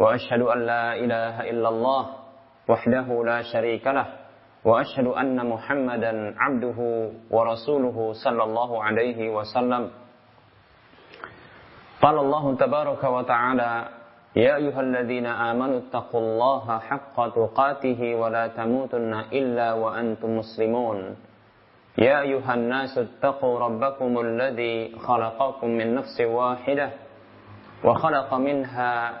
وأشهد أن لا إله إلا الله وحده لا شريك له وأشهد أن محمدا عبده ورسوله صلى الله عليه وسلم. قال الله تبارك وتعالى يا أيها الذين آمنوا اتقوا الله حق تقاته ولا تموتن إلا وأنتم مسلمون. يا أيها الناس اتقوا ربكم الذي خلقكم من نفس واحدة وخلق منها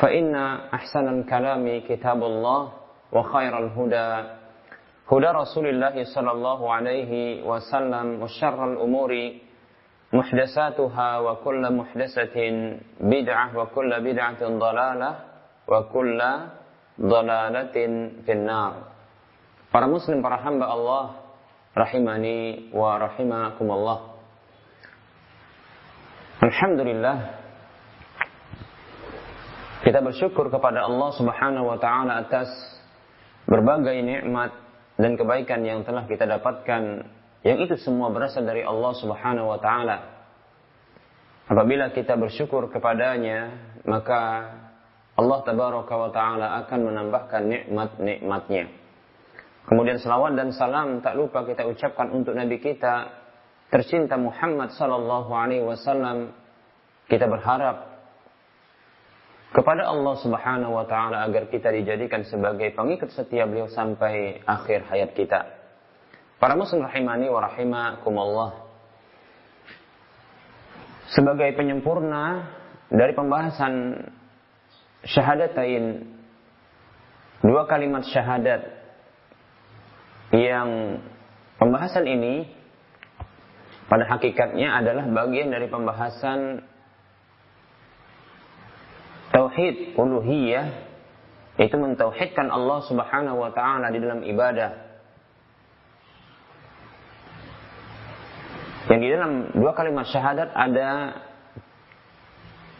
فإن أحسن الكلام كتاب الله وخير الهدى هدى رسول الله صلى الله عليه وسلم وشر الأمور محدثاتها وكل محدثة بدعة وكل بدعة ضلالة وكل ضلالة في النار Para muslim, para hamba Allah Rahimani wa rahimakumullah Alhamdulillah kita bersyukur kepada Allah Subhanahu wa taala atas berbagai nikmat dan kebaikan yang telah kita dapatkan yang itu semua berasal dari Allah Subhanahu wa taala. Apabila kita bersyukur kepadanya, maka Allah tabaraka wa taala akan menambahkan nikmat-nikmatnya. Kemudian selawat dan salam tak lupa kita ucapkan untuk nabi kita tercinta Muhammad sallallahu alaihi wasallam. Kita berharap kepada Allah Subhanahu wa taala agar kita dijadikan sebagai pengikut setia beliau sampai akhir hayat kita. Para muslim rahimani wa rahimakumullah. Sebagai penyempurna dari pembahasan syahadatain dua kalimat syahadat yang pembahasan ini pada hakikatnya adalah bagian dari pembahasan tauhid uluhiyah itu mentauhidkan Allah Subhanahu wa taala di dalam ibadah. Yang di dalam dua kalimat syahadat ada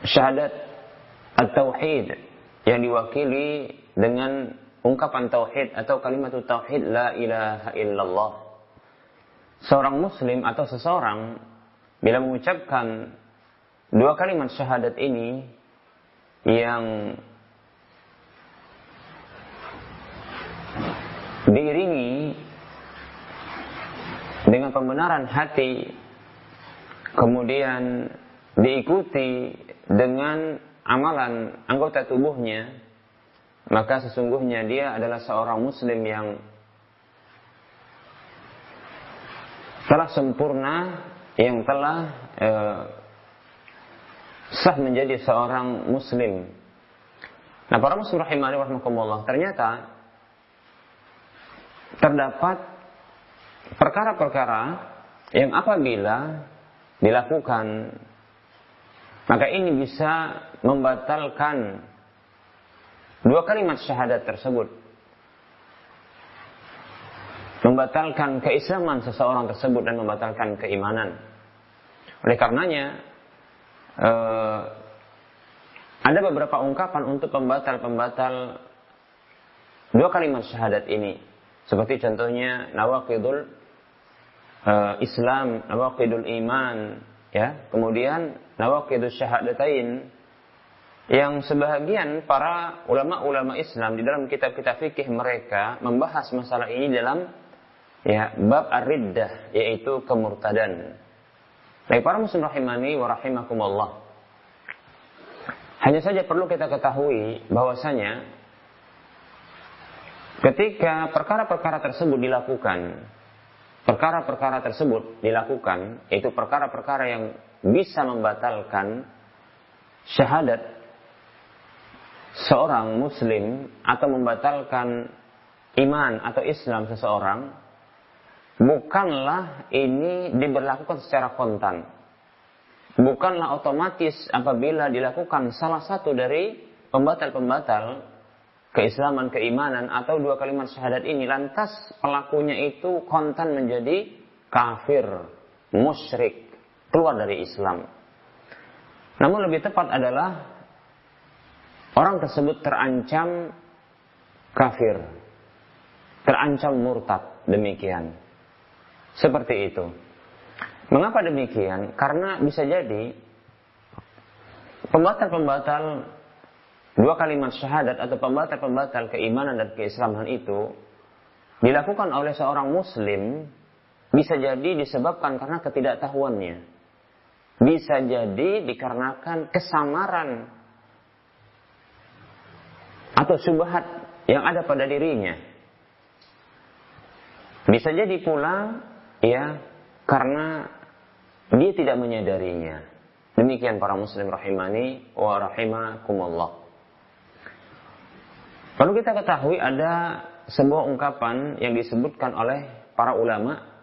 syahadat at-tauhid yang diwakili dengan ungkapan tauhid atau kalimat tauhid la ilaha illallah. Seorang muslim atau seseorang bila mengucapkan dua kalimat syahadat ini yang diiringi dengan pembenaran hati kemudian diikuti dengan amalan anggota tubuhnya maka sesungguhnya dia adalah seorang muslim yang telah sempurna yang telah eh, sah menjadi seorang muslim. Nah, para muslim rahimani rahimakumullah, ternyata terdapat perkara-perkara yang apabila dilakukan maka ini bisa membatalkan dua kalimat syahadat tersebut. Membatalkan keislaman seseorang tersebut dan membatalkan keimanan. Oleh karenanya, uh, ada beberapa ungkapan untuk pembatal-pembatal dua kalimat syahadat ini. Seperti contohnya nawaqidul uh, Islam, nawaqidul iman, ya. Kemudian nawaqidul syahadatain yang sebahagian para ulama-ulama Islam di dalam kitab-kitab fikih mereka membahas masalah ini dalam ya bab ar-riddah yaitu kemurtadan. Baik para muslim rahimani wa rahimakumullah. Hanya saja perlu kita ketahui bahwasanya ketika perkara-perkara tersebut dilakukan, perkara-perkara tersebut dilakukan, itu perkara-perkara yang bisa membatalkan syahadat seorang muslim atau membatalkan iman atau Islam seseorang, bukanlah ini diberlakukan secara kontan bukanlah otomatis apabila dilakukan salah satu dari pembatal-pembatal keislaman, keimanan atau dua kalimat syahadat ini lantas pelakunya itu kontan menjadi kafir, musyrik, keluar dari Islam. Namun lebih tepat adalah orang tersebut terancam kafir, terancam murtad, demikian. Seperti itu. Mengapa demikian? Karena bisa jadi pembatal-pembatal dua kalimat syahadat atau pembatal-pembatal keimanan dan keislaman itu dilakukan oleh seorang muslim bisa jadi disebabkan karena ketidaktahuannya. Bisa jadi dikarenakan kesamaran atau subhat yang ada pada dirinya. Bisa jadi pula ya karena dia tidak menyadarinya. Demikian para muslim rahimani wa rahimakumullah. Perlu kita ketahui ada sebuah ungkapan yang disebutkan oleh para ulama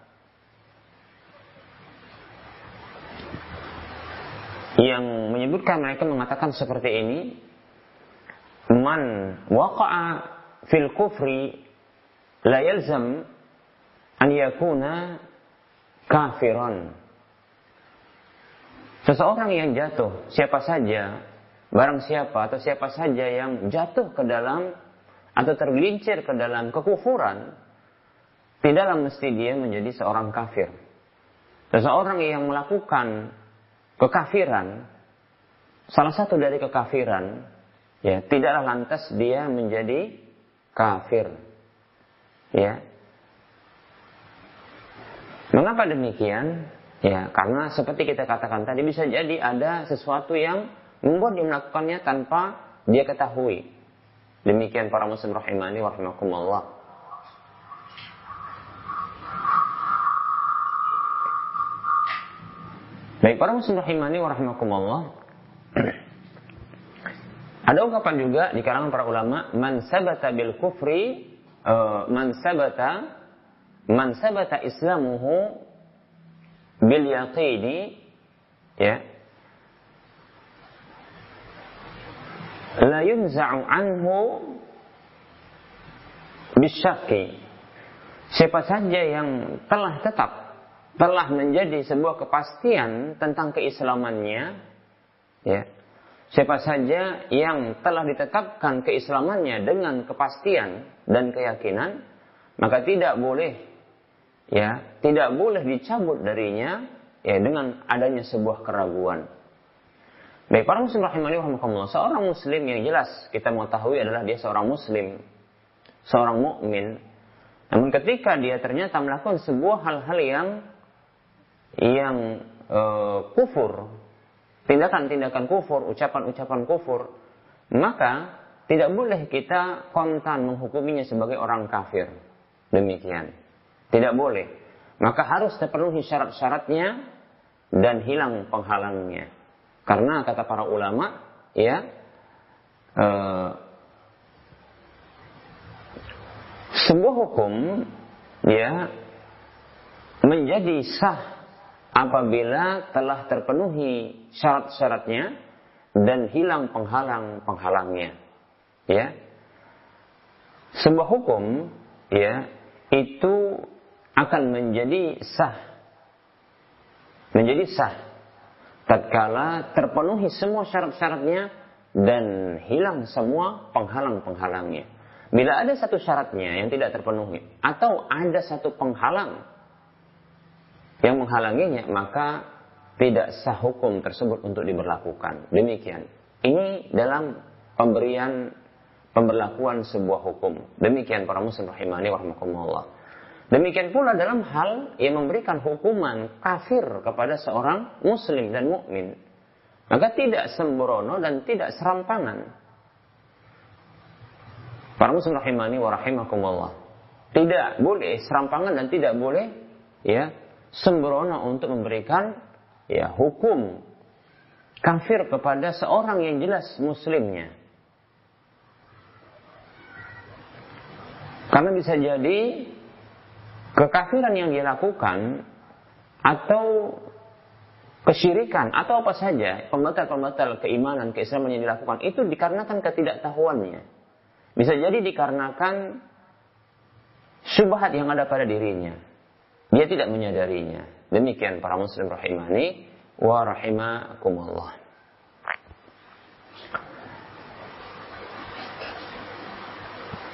yang menyebutkan mereka mengatakan seperti ini man waqa'a fil kufri la yalzam an yakuna kafiran Seseorang yang jatuh, siapa saja, barang siapa atau siapa saja yang jatuh ke dalam atau tergelincir ke dalam kekufuran, tidaklah mesti dia menjadi seorang kafir. Seseorang yang melakukan kekafiran, salah satu dari kekafiran, ya tidaklah lantas dia menjadi kafir. Ya. Mengapa demikian? Ya, karena seperti kita katakan tadi bisa jadi ada sesuatu yang membuat dia melakukannya tanpa dia ketahui. Demikian para muslim rahimani wa rahimakumullah. Baik, para muslim rahimani wa rahimakumullah. Ada ungkapan juga di kalangan para ulama, man sabata bil kufri, uh, man sabata man sabata islamuhu bil yaqini ya la yunza'u anhu bisyaki siapa saja yang telah tetap telah menjadi sebuah kepastian tentang keislamannya ya siapa saja yang telah ditetapkan keislamannya dengan kepastian dan keyakinan maka tidak boleh ya tidak boleh dicabut darinya ya dengan adanya sebuah keraguan. Baik para muslim rahimani rahimakumullah, seorang muslim yang jelas kita mengetahui adalah dia seorang muslim, seorang mukmin. Namun ketika dia ternyata melakukan sebuah hal-hal yang yang e, kufur, tindakan-tindakan kufur, ucapan-ucapan kufur, maka tidak boleh kita kontan menghukuminya sebagai orang kafir. Demikian. Tidak boleh. Maka harus terpenuhi syarat-syaratnya dan hilang penghalangnya. Karena kata para ulama, ya, uh, sebuah hukum, ya, menjadi sah apabila telah terpenuhi syarat-syaratnya dan hilang penghalang-penghalangnya. Ya. Sebuah hukum ya itu akan menjadi sah. Menjadi sah. Tatkala terpenuhi semua syarat-syaratnya dan hilang semua penghalang-penghalangnya. Bila ada satu syaratnya yang tidak terpenuhi atau ada satu penghalang yang menghalanginya, maka tidak sah hukum tersebut untuk diberlakukan. Demikian. Ini dalam pemberian pemberlakuan sebuah hukum. Demikian para muslim rahimani wa Demikian pula dalam hal yang memberikan hukuman kafir kepada seorang muslim dan mukmin. Maka tidak sembrono dan tidak serampangan. Para muslim rahimani wa rahimakumullah. Tidak boleh serampangan dan tidak boleh ya sembrono untuk memberikan ya hukum kafir kepada seorang yang jelas muslimnya. Karena bisa jadi kekafiran yang dia lakukan atau kesyirikan atau apa saja pembatal-pembatal keimanan keislaman yang dilakukan itu dikarenakan ketidaktahuannya. Bisa jadi dikarenakan syubhat yang ada pada dirinya. Dia tidak menyadarinya. Demikian para muslim rahimani wa rahimakumullah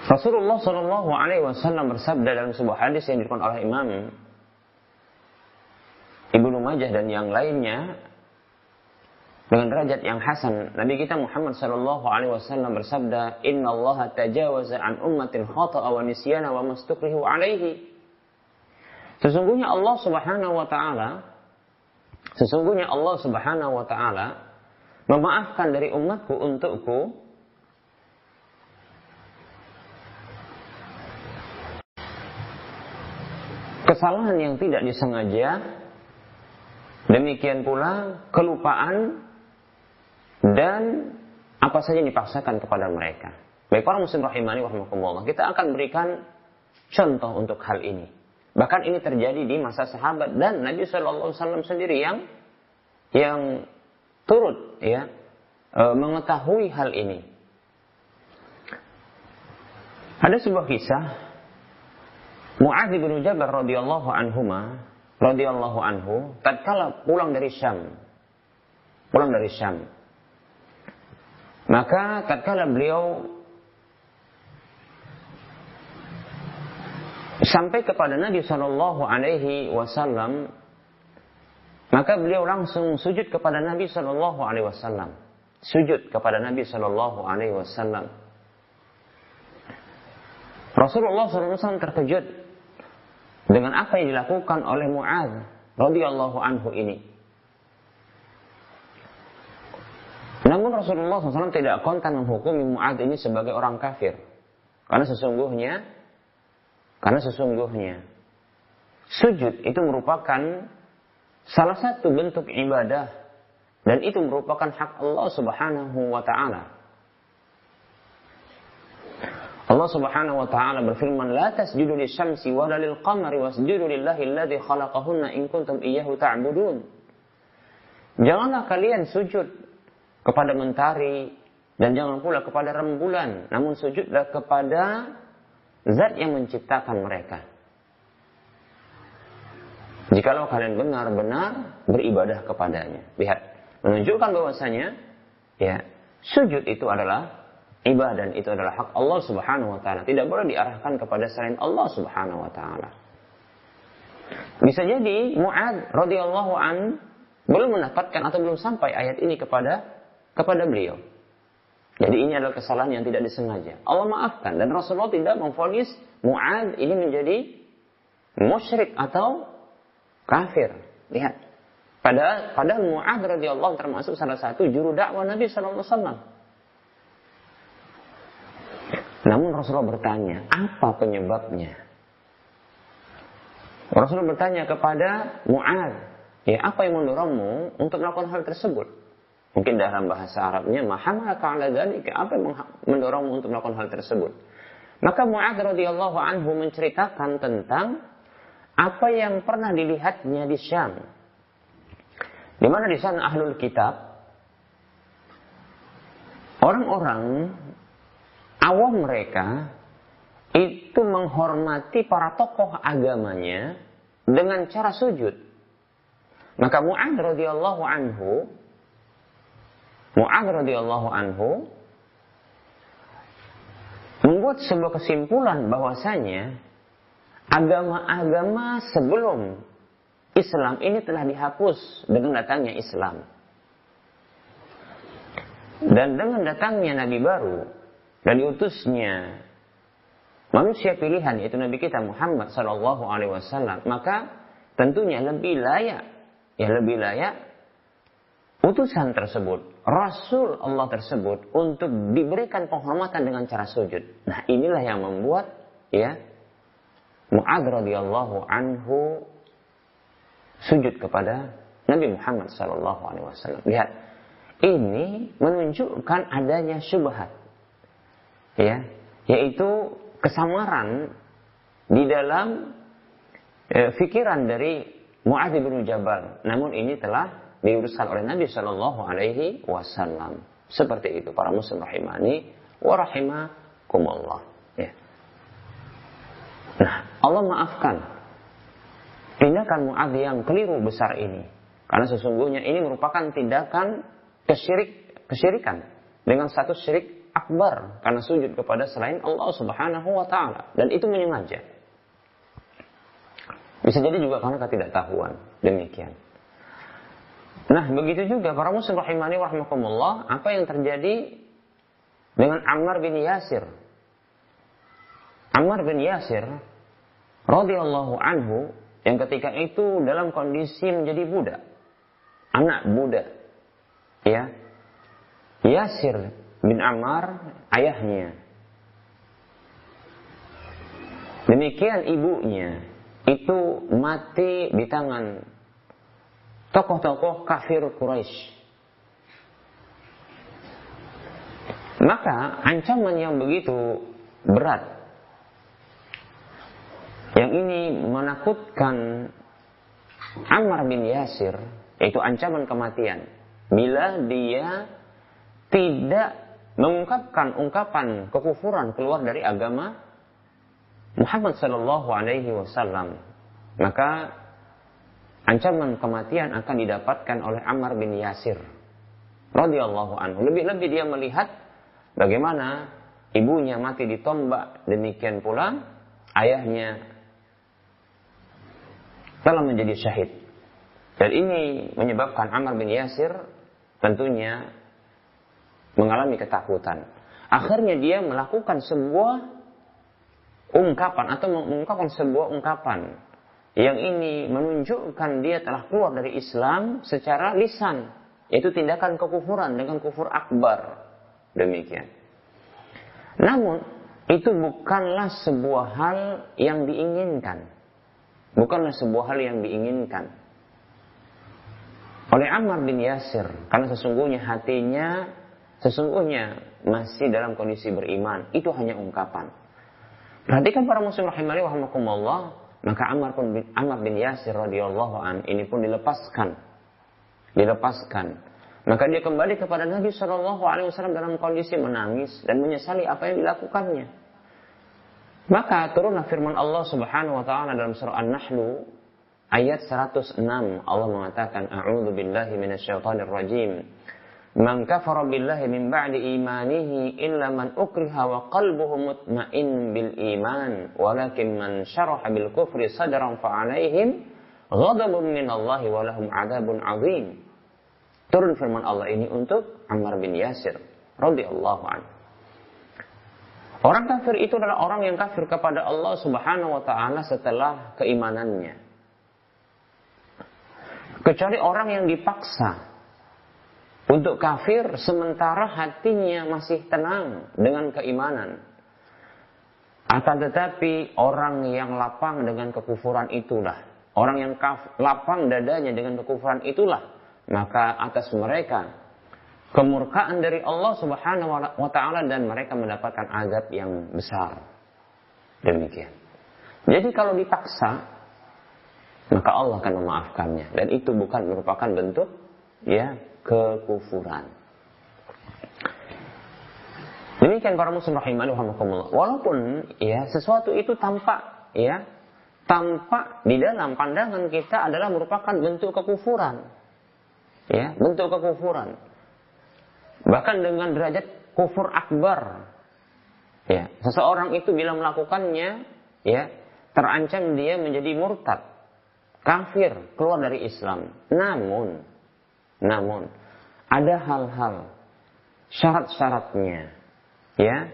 Rasulullah Shallallahu Alaihi Wasallam bersabda dalam sebuah hadis yang diriwayatkan oleh Imam Ibnu Majah dan yang lainnya dengan derajat yang hasan. Nabi kita Muhammad sallallahu alaihi wasallam bersabda, "Inna Allah tajawaza an ummatin khata'a wa nisyana wa mastukrihu alaihi." Sesungguhnya Allah Subhanahu wa taala sesungguhnya Allah Subhanahu wa taala memaafkan dari umatku untukku kesalahan yang tidak disengaja Demikian pula kelupaan dan apa saja yang dipaksakan kepada mereka. Baik para muslim rahimani warahmatullah, kita akan berikan contoh untuk hal ini. Bahkan ini terjadi di masa sahabat dan Nabi Wasallam sendiri yang yang turut ya e, mengetahui hal ini. Ada sebuah kisah Muadz bin Jabal radhiyallahu anhuma radhiyallahu anhu tatkala pulang dari Syam pulang dari Syam maka tatkala beliau sampai kepada Nabi Shallallahu Alaihi Wasallam maka beliau langsung sujud kepada Nabi Shallallahu Alaihi Wasallam. Sujud kepada Nabi Shallallahu Alaihi Wasallam. Rasulullah SAW terkejut dengan apa yang dilakukan oleh Mu'ad radhiyallahu anhu ini. Namun Rasulullah SAW tidak kontan menghukumi Mu'ad ini sebagai orang kafir. Karena sesungguhnya karena sesungguhnya sujud itu merupakan salah satu bentuk ibadah dan itu merupakan hak Allah Subhanahu wa taala. Allah Subhanahu wa taala berfirman, "La tasjudu lisyamsi wa lil qamari wasjudu lillahi alladhi khalaqahunna in kuntum iyyahu ta'budun." Janganlah kalian sujud kepada mentari dan jangan pula kepada rembulan, namun sujudlah kepada zat yang menciptakan mereka. Jikalau kalian benar-benar beribadah kepadanya. Lihat, menunjukkan bahwasanya ya, sujud itu adalah ibadah itu adalah hak Allah Subhanahu wa taala. Tidak boleh diarahkan kepada selain Allah Subhanahu wa taala. Bisa jadi Muad radhiyallahu an belum mendapatkan atau belum sampai ayat ini kepada kepada beliau. Jadi ini adalah kesalahan yang tidak disengaja. Allah maafkan dan Rasulullah tidak memfonis Muad ini menjadi musyrik atau kafir. Lihat. Padahal, padahal Muad radhiyallahu termasuk salah satu juru dakwah Nabi sallallahu alaihi wasallam. Namun Rasulullah bertanya, apa penyebabnya? Rasulullah bertanya kepada Mu'ad, ya apa yang mendorongmu untuk melakukan hal tersebut? Mungkin dalam bahasa Arabnya, mahamalaka ala dzalika, apa yang mendorongmu untuk melakukan hal tersebut? Maka Mu'ad radhiyallahu anhu menceritakan tentang apa yang pernah dilihatnya di Syam. Di mana di sana ahlul kitab orang-orang awam mereka itu menghormati para tokoh agamanya dengan cara sujud. Maka Mu'ad radhiyallahu anhu Mu'ad radhiyallahu anhu membuat sebuah kesimpulan bahwasanya agama-agama sebelum Islam ini telah dihapus dengan datangnya Islam. Dan dengan datangnya Nabi baru, dan diutusnya manusia pilihan yaitu Nabi kita Muhammad Shallallahu Alaihi Wasallam maka tentunya lebih layak ya lebih layak utusan tersebut, Rasul Allah tersebut untuk diberikan penghormatan dengan cara sujud. Nah inilah yang membuat ya Mu'ad radhiyallahu anhu sujud kepada Nabi Muhammad sallallahu alaihi wasallam. Lihat, ini menunjukkan adanya syubhat. Ya, yaitu kesamaran di dalam eh, pikiran dari Mu'adz bin Jabal. Namun ini telah diuruskan oleh Nabi Shallallahu Alaihi Wasallam. Seperti itu para muslim rahimani wa rahimakumullah. Ya. Nah, Allah maafkan tindakan Mu'adz yang keliru besar ini. Karena sesungguhnya ini merupakan tindakan kesyirik, kesyirikan dengan satu syirik akbar karena sujud kepada selain Allah Subhanahu wa taala dan itu menyengaja. Bisa jadi juga karena ketidaktahuan. Demikian. Nah, begitu juga para muslim rahimani warahmatullah, apa yang terjadi dengan Ammar bin Yasir? Ammar bin Yasir radhiyallahu anhu yang ketika itu dalam kondisi menjadi budak. Anak budak. Ya. Yasir bin Ammar ayahnya. Demikian ibunya itu mati di tangan tokoh-tokoh kafir Quraisy. Maka ancaman yang begitu berat yang ini menakutkan Ammar bin Yasir yaitu ancaman kematian bila dia tidak mengungkapkan ungkapan kekufuran keluar dari agama Muhammad Sallallahu Alaihi Wasallam, maka ancaman kematian akan didapatkan oleh Ammar bin Yasir radhiyallahu anhu. Lebih-lebih dia melihat bagaimana ibunya mati ditombak, demikian pula ayahnya telah menjadi syahid. Dan ini menyebabkan Ammar bin Yasir tentunya mengalami ketakutan. Akhirnya dia melakukan sebuah ungkapan atau mengungkapkan sebuah ungkapan yang ini menunjukkan dia telah keluar dari Islam secara lisan, yaitu tindakan kekufuran dengan kufur akbar. Demikian. Namun itu bukanlah sebuah hal yang diinginkan. Bukanlah sebuah hal yang diinginkan oleh Ammar bin Yasir karena sesungguhnya hatinya sesungguhnya masih dalam kondisi beriman. Itu hanya ungkapan. Perhatikan para muslim rahimani wa maka Ammar bin, Ammar bin Yasir radhiyallahu an ini pun dilepaskan. Dilepaskan. Maka dia kembali kepada Nabi Shallallahu Alaihi Wasallam dalam kondisi menangis dan menyesali apa yang dilakukannya. Maka turunlah firman Allah Subhanahu wa taala dalam surah An-Nahl ayat 106 Allah mengatakan a'udzu billahi minasyaitonir rajim Man kafara billahi min ba'di imanihi illa man ukriha wa qalbuhu mutmain bil iman walakin man syaraha bil kufri sadran fa alaihim ghadabun min Allah wa lahum adabun azim. Turun firman Allah ini untuk Ammar bin Yasir radhiyallahu anhu. Orang kafir itu adalah orang yang kafir kepada Allah Subhanahu wa taala setelah keimanannya. Kecuali orang yang dipaksa untuk kafir sementara hatinya masih tenang dengan keimanan. Akan tetapi orang yang lapang dengan kekufuran itulah, orang yang kaf, lapang dadanya dengan kekufuran itulah, maka atas mereka kemurkaan dari Allah Subhanahu wa taala dan mereka mendapatkan azab yang besar. Demikian. Jadi kalau dipaksa maka Allah akan memaafkannya dan itu bukan merupakan bentuk ya kekufuran. Demikian para muslim rahimahullah. Walaupun ya sesuatu itu tampak ya tampak di dalam pandangan kita adalah merupakan bentuk kekufuran. Ya, bentuk kekufuran. Bahkan dengan derajat kufur akbar. Ya, seseorang itu bila melakukannya ya terancam dia menjadi murtad, kafir, keluar dari Islam. Namun namun ada hal-hal syarat-syaratnya, ya,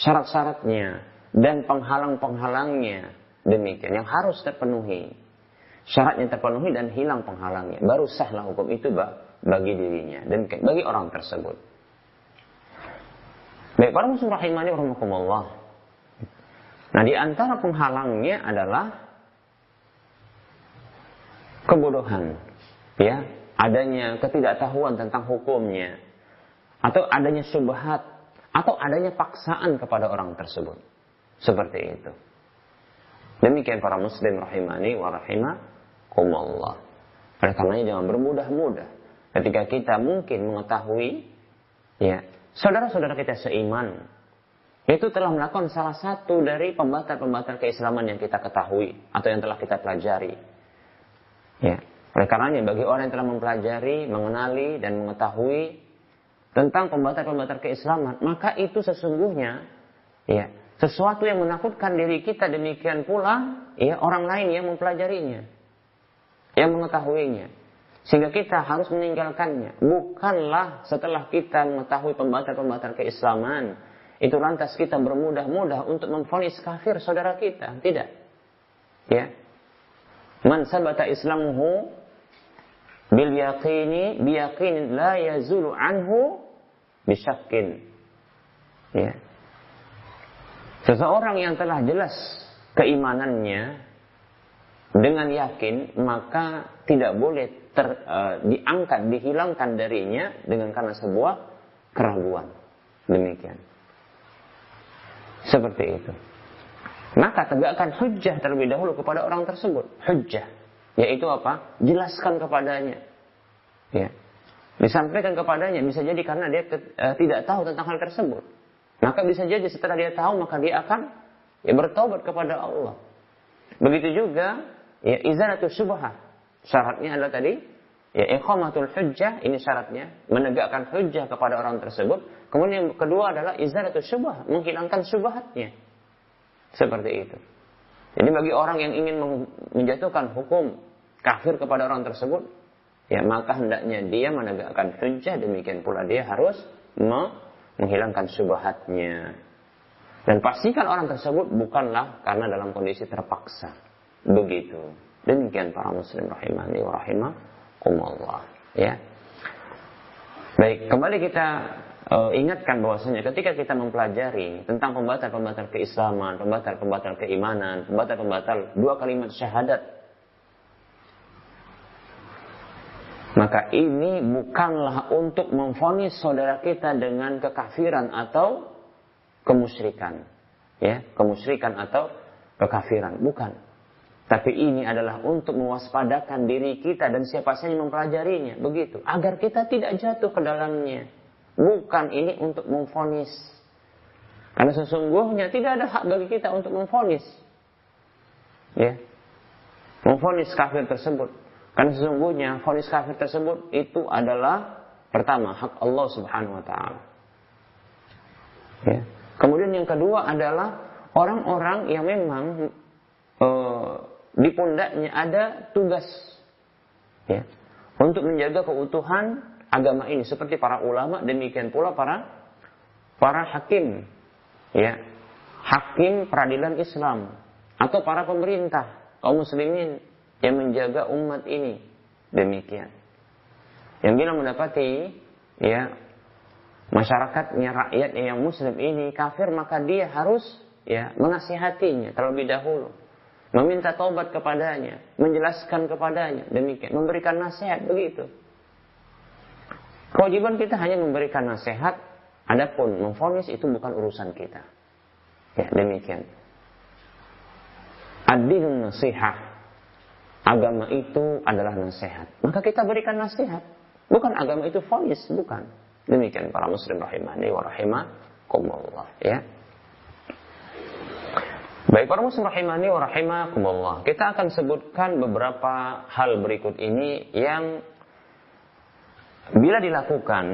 syarat-syaratnya dan penghalang-penghalangnya demikian yang harus terpenuhi. Syaratnya terpenuhi dan hilang penghalangnya, baru sahlah hukum itu bagi dirinya dan bagi orang tersebut. Baik para muslim rahimani rahimakumullah. Nah, di antara penghalangnya adalah kebodohan, ya, adanya ketidaktahuan tentang hukumnya, atau adanya subhat, atau adanya paksaan kepada orang tersebut. Seperti itu. Demikian para muslim rahimani wa rahimakumullah. Oleh karenanya jangan bermudah-mudah ketika kita mungkin mengetahui ya saudara-saudara kita seiman itu telah melakukan salah satu dari pembatal-pembatal keislaman yang kita ketahui atau yang telah kita pelajari. Ya. Oleh karenanya bagi orang yang telah mempelajari, mengenali dan mengetahui tentang pembatal-pembatal keislaman, maka itu sesungguhnya ya, sesuatu yang menakutkan diri kita demikian pula ya orang lain yang mempelajarinya, yang mengetahuinya. Sehingga kita harus meninggalkannya. Bukanlah setelah kita mengetahui pembatal-pembatal keislaman, itu lantas kita bermudah-mudah untuk memfonis kafir saudara kita. Tidak. Ya. Man sabata islamuhu bil yaqini biyaqin la yazulu anhu bisyakin. Ya. Seseorang yang telah jelas keimanannya dengan yakin, maka tidak boleh ter, uh, diangkat, dihilangkan darinya dengan karena sebuah keraguan. Demikian. Seperti itu. Maka tegakkan hujah terlebih dahulu kepada orang tersebut. Hujah. Yaitu apa? Jelaskan kepadanya. Ya. Disampaikan kepadanya. Bisa jadi karena dia uh, tidak tahu tentang hal tersebut. Maka bisa jadi setelah dia tahu maka dia akan ya bertobat kepada Allah. Begitu juga ya izalatul syubhat. Syaratnya adalah tadi ya iqamatul hujjah ini syaratnya menegakkan hujjah kepada orang tersebut. Kemudian yang kedua adalah izalatul syubhat, menghilangkan syubhatnya. Seperti itu. Jadi bagi orang yang ingin menjatuhkan hukum kafir kepada orang tersebut, ya maka hendaknya dia menegakkan hujjah demikian pula dia harus menghilangkan subhatnya. Dan pastikan orang tersebut bukanlah karena dalam kondisi terpaksa. Begitu. Demikian para muslim rahimani wa rahimakumullah. Ya. Baik, kembali kita uh, ingatkan bahwasanya ketika kita mempelajari tentang pembatal-pembatal keislaman, pembatal-pembatal keimanan, pembatal-pembatal dua kalimat syahadat Maka ini bukanlah untuk memfonis saudara kita dengan kekafiran atau kemusyrikan. Ya, kemusyrikan atau kekafiran, bukan. Tapi ini adalah untuk mewaspadakan diri kita dan siapa saja yang mempelajarinya, begitu. Agar kita tidak jatuh ke dalamnya. Bukan ini untuk memfonis. Karena sesungguhnya tidak ada hak bagi kita untuk memfonis. Ya. Memfonis kafir tersebut. Karena sesungguhnya fonis kafir tersebut itu adalah pertama hak Allah Subhanahu wa taala. Ya. Kemudian yang kedua adalah orang-orang yang memang e, di pundaknya ada tugas ya, untuk menjaga keutuhan agama ini seperti para ulama demikian pula para para hakim ya hakim peradilan Islam atau para pemerintah kaum muslimin yang menjaga umat ini. Demikian. Yang bila mendapati ya masyarakatnya, rakyatnya yang muslim ini kafir, maka dia harus ya menasihatinya terlebih dahulu. Meminta taubat kepadanya, menjelaskan kepadanya, demikian, memberikan nasihat begitu. Kewajiban kita hanya memberikan nasihat, adapun memfonis itu bukan urusan kita. Ya, demikian. Adilun nasihat agama itu adalah nasihat. Maka kita berikan nasihat. Bukan agama itu fonis, bukan. Demikian para muslim rahimani wa rahimakumullah. Ya. Baik para muslim rahimani wa rahimakumullah. Kita akan sebutkan beberapa hal berikut ini yang bila dilakukan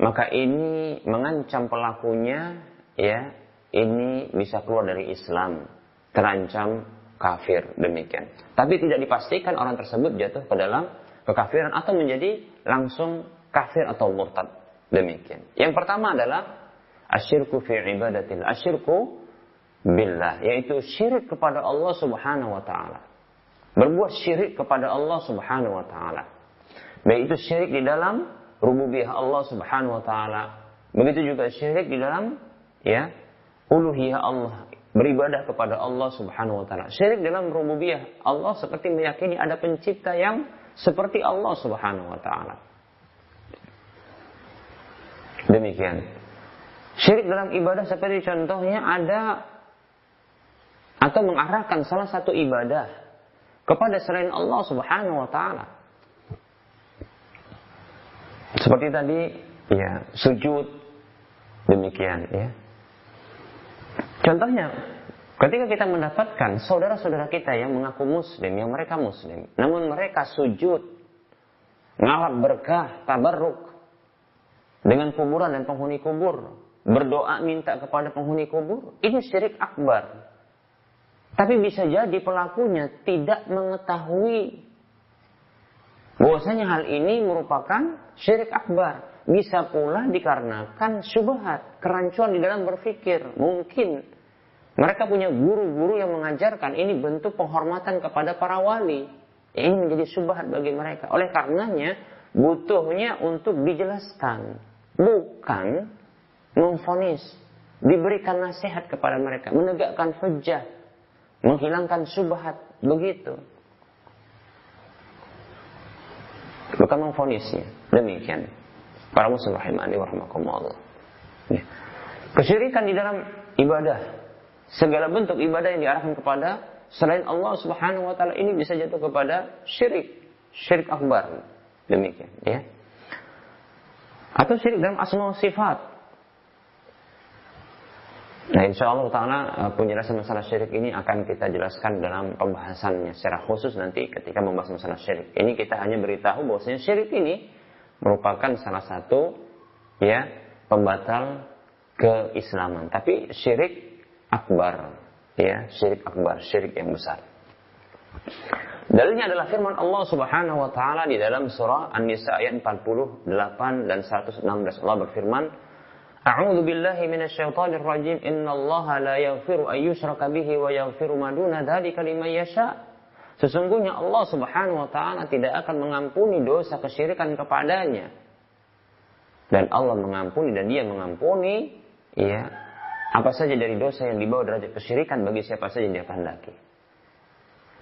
maka ini mengancam pelakunya ya ini bisa keluar dari Islam terancam kafir demikian. Tapi tidak dipastikan orang tersebut jatuh ke dalam kekafiran atau menjadi langsung kafir atau murtad demikian. Yang pertama adalah asyirku fi ibadatil asyirku billah yaitu syirik kepada Allah Subhanahu wa taala. Berbuat syirik kepada Allah Subhanahu wa taala. Baik itu syirik di dalam rububiyah Allah Subhanahu wa taala. Begitu juga syirik di dalam ya uluhiyah Allah, beribadah kepada Allah Subhanahu wa taala. Syirik dalam rububiyah Allah seperti meyakini ada pencipta yang seperti Allah Subhanahu wa taala. Demikian. Syirik dalam ibadah seperti contohnya ada atau mengarahkan salah satu ibadah kepada selain Allah Subhanahu wa taala. Seperti tadi, ya, sujud demikian, ya. Contohnya, ketika kita mendapatkan saudara-saudara kita yang mengaku muslim, yang mereka muslim, namun mereka sujud, ngalap berkah, tabarruk dengan kuburan dan penghuni kubur, berdoa minta kepada penghuni kubur, ini syirik akbar. Tapi bisa jadi pelakunya tidak mengetahui bahwasanya hal ini merupakan syirik akbar. Bisa pula dikarenakan syubhat, kerancuan di dalam berpikir. Mungkin mereka punya guru-guru yang mengajarkan ini bentuk penghormatan kepada para wali. Ini menjadi syubhat bagi mereka. Oleh karenanya butuhnya untuk dijelaskan, bukan memfonis, diberikan nasihat kepada mereka, menegakkan hujah, menghilangkan syubhat, begitu. Bukan memfonisnya. Demikian. Para muslim rahimani wa rahmakumullah. Ya. Di dalam ibadah. Segala bentuk ibadah yang diarahkan kepada selain Allah Subhanahu wa taala ini bisa jatuh kepada syirik, syirik akbar. Demikian, ya. Atau syirik dalam asma sifat. Nah insya Allah Ta'ala eh, penjelasan masalah syirik ini akan kita jelaskan dalam pembahasannya secara khusus nanti ketika membahas masalah syirik. Ini kita hanya beritahu bahwasanya syirik ini merupakan salah satu ya pembatal keislaman. Tapi syirik akbar, ya syirik akbar, syirik yang besar. Dalilnya adalah firman Allah Subhanahu wa taala di dalam surah An-Nisa ayat 48 dan 116. Allah berfirman, A'udzu billahi minasyaitonir rajim. Innallaha la yaghfiru an yushraka bihi wa yaghfiru ma duna dzalika liman yasha. Sesungguhnya Allah Subhanahu wa taala tidak akan mengampuni dosa kesyirikan kepadanya. Dan Allah mengampuni dan Dia mengampuni ya apa saja dari dosa yang dibawa derajat kesyirikan bagi siapa saja yang Dia kehendaki.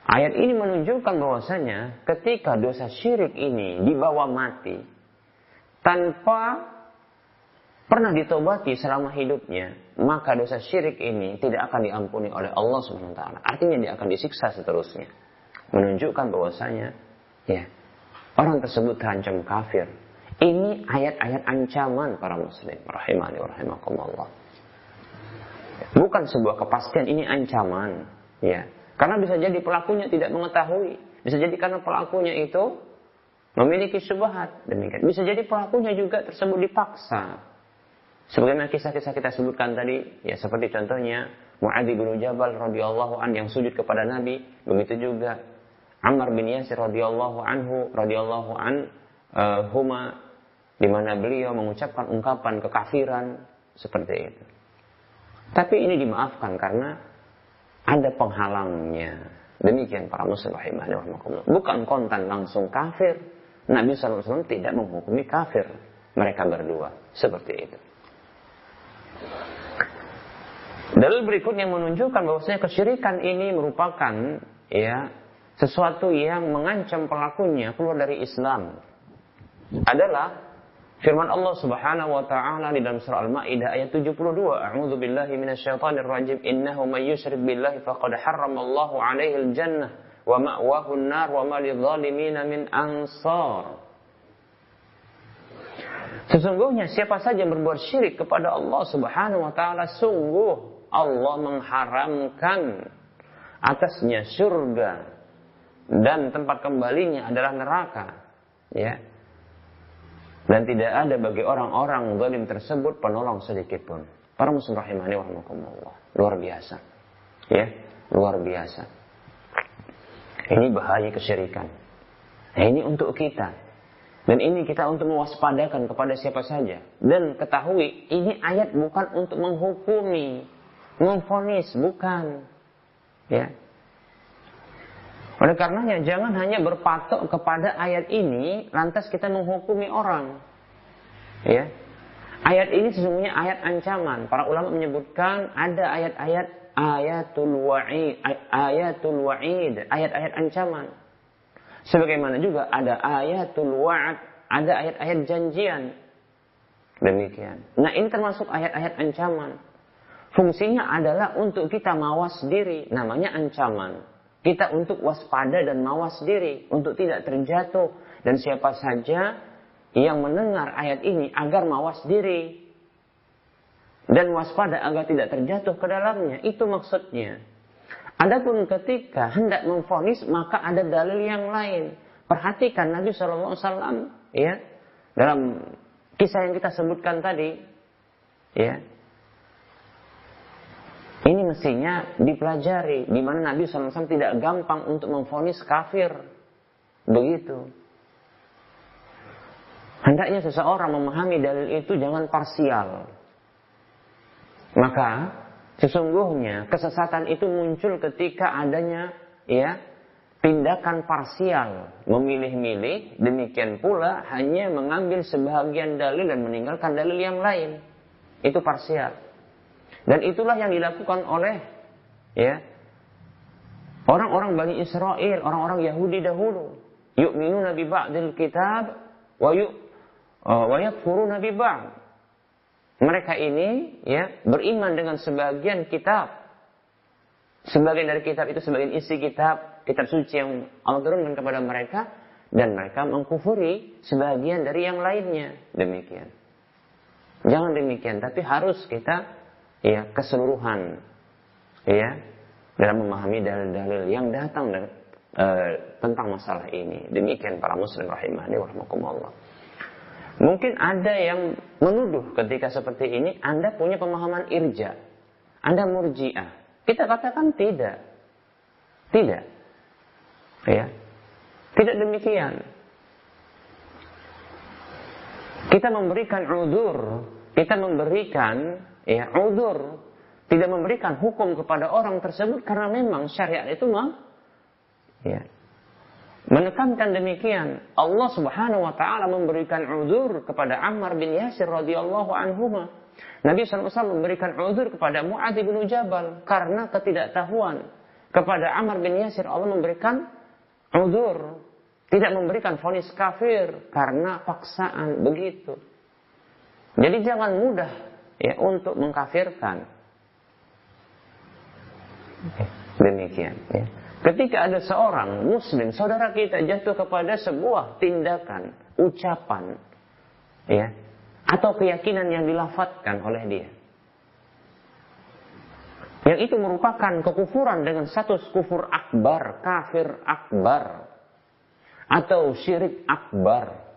Ayat ini menunjukkan bahwasanya ketika dosa syirik ini dibawa mati tanpa pernah ditobati selama hidupnya, maka dosa syirik ini tidak akan diampuni oleh Allah Subhanahu wa taala. Artinya dia akan disiksa seterusnya. Menunjukkan bahwasanya ya, orang tersebut terancam kafir. Ini ayat-ayat ancaman para muslim rahimani rahimakumullah. Bukan sebuah kepastian, ini ancaman, ya. Karena bisa jadi pelakunya tidak mengetahui, bisa jadi karena pelakunya itu memiliki syubhat demikian. Bisa jadi pelakunya juga tersebut dipaksa, Sebagaimana kisah-kisah kita sebutkan tadi, ya seperti contohnya Muadz bin Jabal radhiyallahu an yang sujud kepada Nabi, begitu juga Ammar bin Yasir radhiyallahu anhu radhiyallahu an uh, huma di mana beliau mengucapkan ungkapan kekafiran seperti itu. Tapi ini dimaafkan karena ada penghalangnya. Demikian para muslim rahimahni Bukan kontan langsung kafir. Nabi SAW tidak menghukumi kafir mereka berdua. Seperti itu. Dalil berikutnya menunjukkan bahwasanya kesyirikan ini merupakan ya sesuatu yang mengancam pelakunya keluar dari Islam. Adalah firman Allah Subhanahu wa taala di dalam surah Al-Maidah ayat 72, A'udzu billahi minasyaitonir rajim. Innahu may yusyrik billahi faqad harramallahu 'alaihi al-jannah wa ma'wahu an-nar wa ma lidh-dhalimin min ansar. Sesungguhnya siapa saja yang berbuat syirik kepada Allah Subhanahu wa taala sungguh Allah mengharamkan atasnya surga dan tempat kembalinya adalah neraka ya. Dan tidak ada bagi orang-orang zalim tersebut penolong sedikit pun. Para muslim rahimani wa luar biasa ya. Luar biasa. Ini bahaya kesyirikan. Nah, ini untuk kita. Dan ini kita untuk mewaspadakan kepada siapa saja. Dan ketahui, ini ayat bukan untuk menghukumi, memfonis, bukan. Ya. Oleh karenanya jangan hanya berpatok kepada ayat ini lantas kita menghukumi orang. Ya. Ayat ini sesungguhnya ayat ancaman. Para ulama menyebutkan ada ayat-ayat ayatul wa'id, ayatul wa'id, ayat-ayat ancaman. Sebagaimana juga ada ayatul wa'ad, ada ayat-ayat janjian. Demikian. Nah, ini termasuk ayat-ayat ancaman. Fungsinya adalah untuk kita mawas diri, namanya ancaman. Kita untuk waspada dan mawas diri untuk tidak terjatuh dan siapa saja yang mendengar ayat ini agar mawas diri dan waspada agar tidak terjatuh ke dalamnya. Itu maksudnya. Adapun ketika hendak memfonis maka ada dalil yang lain. Perhatikan Nabi SAW ya dalam kisah yang kita sebutkan tadi ya ini mestinya dipelajari di mana Nabi SAW tidak gampang untuk memfonis kafir. Begitu. Hendaknya seseorang memahami dalil itu jangan parsial. Maka sesungguhnya kesesatan itu muncul ketika adanya ya tindakan parsial, memilih-milih, demikian pula hanya mengambil sebahagian dalil dan meninggalkan dalil yang lain. Itu parsial. Dan itulah yang dilakukan oleh ya orang-orang Bani Israel, orang-orang Yahudi dahulu. Yu'minuna bi ba'dil kitab wa yu uh, wa yakfuruna bi ba'd. Mereka ini ya beriman dengan sebagian kitab. Sebagian dari kitab itu sebagian isi kitab, kitab suci yang Allah turunkan kepada mereka dan mereka mengkufuri sebagian dari yang lainnya. Demikian. Jangan demikian, tapi harus kita ya keseluruhan ya dalam memahami dalil-dalil yang datang dan, e, tentang masalah ini. Demikian para muslim rahimahni warahmatullah. Mungkin ada yang menuduh ketika seperti ini Anda punya pemahaman irja. Anda murjiah. Kita katakan tidak. Tidak. Ya. Tidak demikian. Kita memberikan udur, kita memberikan ya udur tidak memberikan hukum kepada orang tersebut karena memang syariat itu mah ya. Menekankan demikian Allah Subhanahu wa taala memberikan udur kepada Ammar bin Yasir radhiyallahu anhu Nabi SAW memberikan udur kepada Mu'adz bin Jabal karena ketidaktahuan kepada Ammar bin Yasir. Allah memberikan udur tidak memberikan vonis kafir karena paksaan begitu. Jadi jangan mudah ya untuk mengkafirkan. Demikian. Ya. Ketika ada seorang muslim, saudara kita jatuh kepada sebuah tindakan, ucapan, ya, atau keyakinan yang dilafatkan oleh dia. Yang itu merupakan kekufuran dengan status kufur akbar, kafir akbar, atau syirik akbar.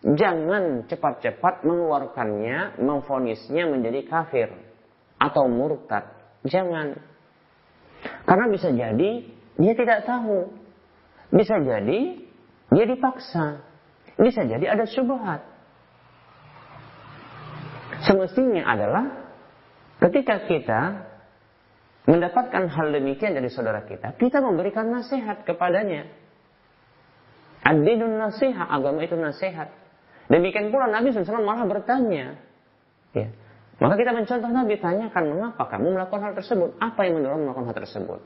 Jangan cepat-cepat mengeluarkannya, memfonisnya menjadi kafir atau murtad. Jangan. Karena bisa jadi dia tidak tahu. Bisa jadi dia dipaksa. Bisa jadi ada syubhat. Semestinya adalah ketika kita mendapatkan hal demikian dari saudara kita, kita memberikan nasihat kepadanya. Ad-dinun nasihat, agama itu nasihat. Demikian pula Nabi SAW malah bertanya. Ya. Maka kita mencontoh Nabi tanyakan mengapa kamu melakukan hal tersebut? Apa yang mendorong melakukan hal tersebut?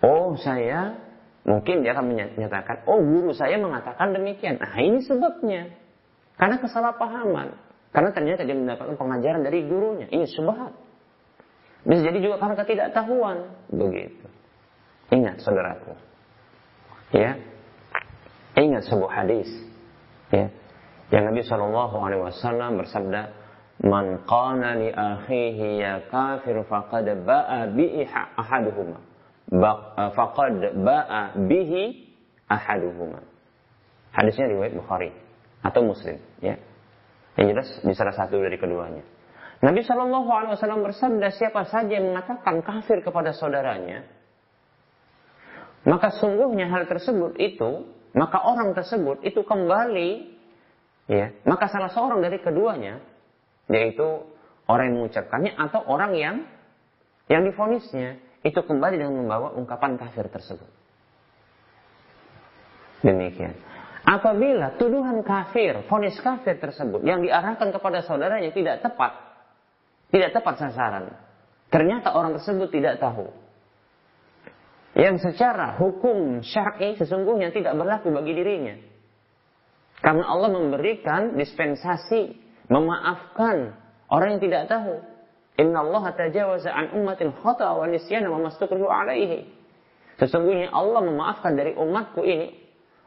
Oh saya mungkin dia akan menyatakan, oh guru saya mengatakan demikian. Nah ini sebabnya. Karena kesalahpahaman. Karena ternyata dia mendapatkan pengajaran dari gurunya. Ini subhat. Bisa jadi juga karena ketidaktahuan. Begitu. Ingat saudaraku. Ya. Ingat sebuah hadis. Ya. Yang Nabi Shallallahu Alaihi Wasallam bersabda, "Man qana li akhihi ya kafir faqad ba'a bihi ahaduhuma." Eh, faqad ba'a bihi ahaduhuma. Hadisnya riwayat Bukhari atau Muslim, ya. Yang jelas di salah satu dari keduanya. Nabi Shallallahu Alaihi Wasallam bersabda, siapa saja yang mengatakan kafir kepada saudaranya, maka sungguhnya hal tersebut itu, maka orang tersebut itu kembali ya maka salah seorang dari keduanya yaitu orang yang mengucapkannya atau orang yang yang difonisnya itu kembali dengan membawa ungkapan kafir tersebut. Demikian. Apabila tuduhan kafir, fonis kafir tersebut yang diarahkan kepada saudaranya tidak tepat, tidak tepat sasaran, ternyata orang tersebut tidak tahu. Yang secara hukum syar'i sesungguhnya tidak berlaku bagi dirinya. Karena Allah memberikan dispensasi, memaafkan orang yang tidak tahu. Inna Allah tajawaza an ummatin khata wa nisyana wa mastukrihu alaihi. Sesungguhnya Allah memaafkan dari umatku ini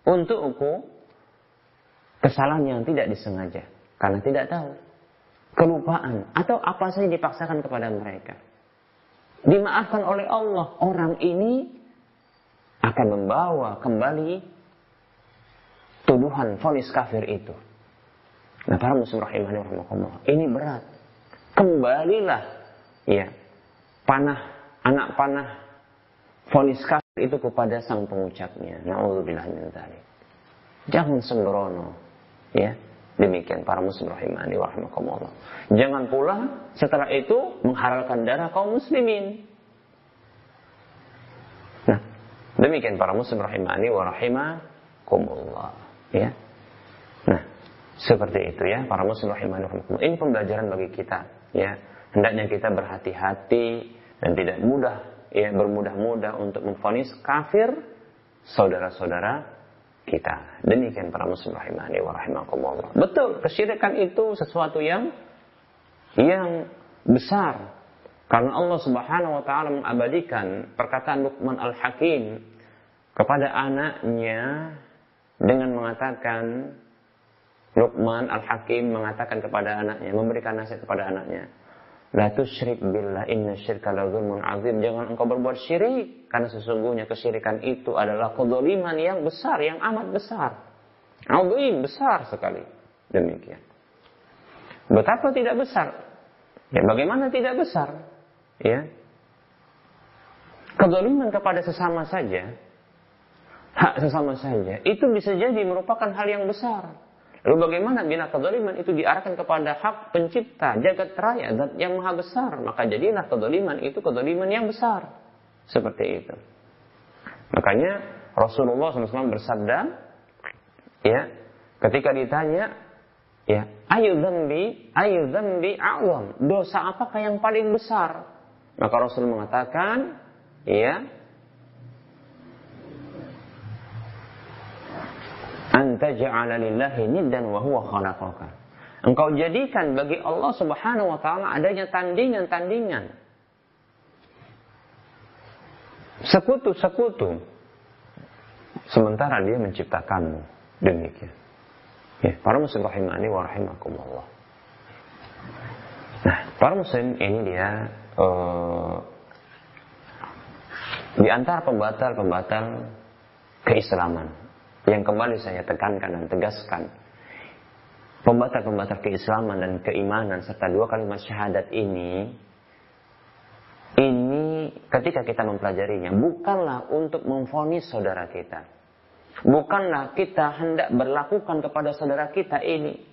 untukku kesalahan yang tidak disengaja karena tidak tahu kelupaan atau apa saja dipaksakan kepada mereka dimaafkan oleh Allah orang ini akan membawa kembali tuduhan vonis kafir itu nah para muslim rahimahni rahimakumullah ini berat kembalilah ya panah anak panah vonis kafir itu kepada sang pengucapnya naudzubillah min dzalik jangan sembrono Ya, demikian para muslim rahimani wa rahimakumullah. Jangan pula setelah itu menghalalkan darah kaum muslimin. Nah, demikian para muslim rahimani wa rahimakumullah. Ya. Nah, seperti itu ya para muslim rahimani. Ini pembelajaran bagi kita, ya. Hendaknya kita berhati-hati dan tidak mudah ya bermudah-mudah untuk memfonis kafir saudara-saudara kita. Demikian para muslim rahimahni wa rahimakumullah. Betul, kesyirikan itu sesuatu yang yang besar. Karena Allah Subhanahu wa taala mengabadikan perkataan Luqman Al-Hakim kepada anaknya dengan mengatakan Luqman Al-Hakim mengatakan kepada anaknya, memberikan nasihat kepada anaknya. La tusyrik billah inna syirka la zulmun azim. Jangan engkau berbuat syirik. Karena sesungguhnya kesyirikan itu adalah kedoliman yang besar, yang amat besar. Azim, besar sekali. Demikian. Betapa tidak besar? Ya bagaimana tidak besar? Ya. Kedoliman kepada sesama saja, hak sesama saja, itu bisa jadi merupakan hal yang besar. Lalu bagaimana bila kezaliman itu diarahkan kepada hak pencipta, jagat raya, zat yang maha besar. Maka jadilah kezaliman itu kezaliman yang besar. Seperti itu. Makanya Rasulullah SAW bersabda, ya, ketika ditanya, ya, ayu zambi, ayu zambi awam. Dosa apakah yang paling besar? Maka Rasul mengatakan, ya, anta ja'ala lillahi niddan wa huwa khalaqaka. Engkau jadikan bagi Allah Subhanahu wa taala adanya tandingan-tandingan. Sekutu-sekutu. Sementara dia menciptakanmu. Demikian. Ya, para muslim rahimani wa rahimakumullah. Nah, para muslim ini dia uh, di antara pembatal-pembatal keislaman yang kembali saya tekankan dan tegaskan pembatal-pembatal keislaman dan keimanan serta dua kalimat syahadat ini ini ketika kita mempelajarinya bukanlah untuk memfonis saudara kita. Bukanlah kita hendak berlakukan kepada saudara kita ini.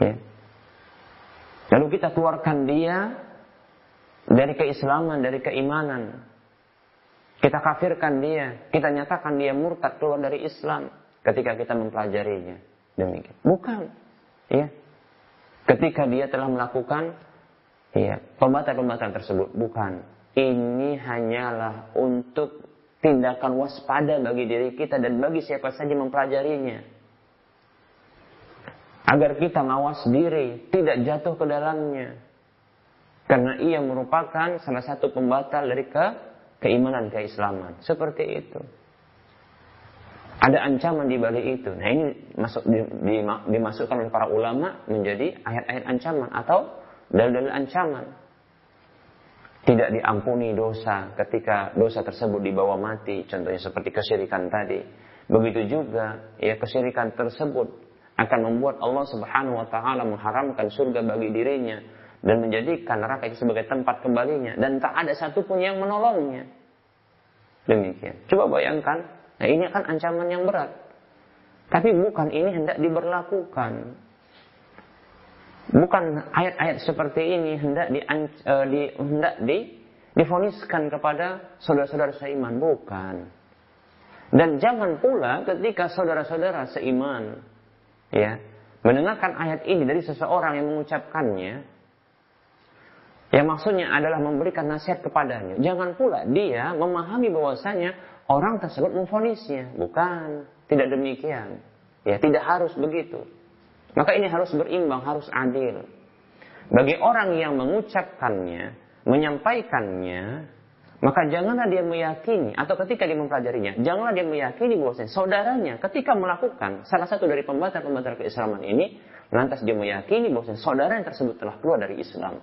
Ya. lalu kita keluarkan dia dari keislaman dari keimanan kita kafirkan dia, kita nyatakan dia murtad keluar dari Islam ketika kita mempelajarinya. Demikian. Bukan. Ya. Ketika dia telah melakukan ya, pembatalan-pembatalan tersebut, bukan. Ini hanyalah untuk tindakan waspada bagi diri kita dan bagi siapa saja mempelajarinya. Agar kita mawas diri, tidak jatuh ke dalamnya. Karena ia merupakan salah satu pembatal dari ke keimanan keislaman. Seperti itu. Ada ancaman di balik itu. Nah ini masuk di, di, dimasukkan oleh para ulama menjadi ayat-ayat ancaman atau dalil-dalil ancaman. Tidak diampuni dosa ketika dosa tersebut dibawa mati. Contohnya seperti kesyirikan tadi. Begitu juga ya kesyirikan tersebut akan membuat Allah Subhanahu wa taala mengharamkan surga bagi dirinya dan menjadikan neraka itu sebagai tempat kembalinya dan tak ada satupun yang menolongnya. Demikian. Coba bayangkan, nah ini akan ancaman yang berat. Tapi bukan ini hendak diberlakukan. Bukan ayat-ayat seperti ini hendak di, uh, di hendak di difoniskan kepada saudara-saudara seiman, bukan. Dan jangan pula ketika saudara-saudara seiman ya mendengarkan ayat ini dari seseorang yang mengucapkannya yang maksudnya adalah memberikan nasihat kepadanya. Jangan pula dia memahami bahwasanya orang tersebut memfonisnya. Bukan, tidak demikian. Ya, tidak harus begitu. Maka ini harus berimbang, harus adil. Bagi orang yang mengucapkannya, menyampaikannya, maka janganlah dia meyakini atau ketika dia mempelajarinya, janganlah dia meyakini bahwasanya saudaranya ketika melakukan salah satu dari pembatal-pembatal keislaman ini, lantas dia meyakini bahwasanya saudara yang tersebut telah keluar dari Islam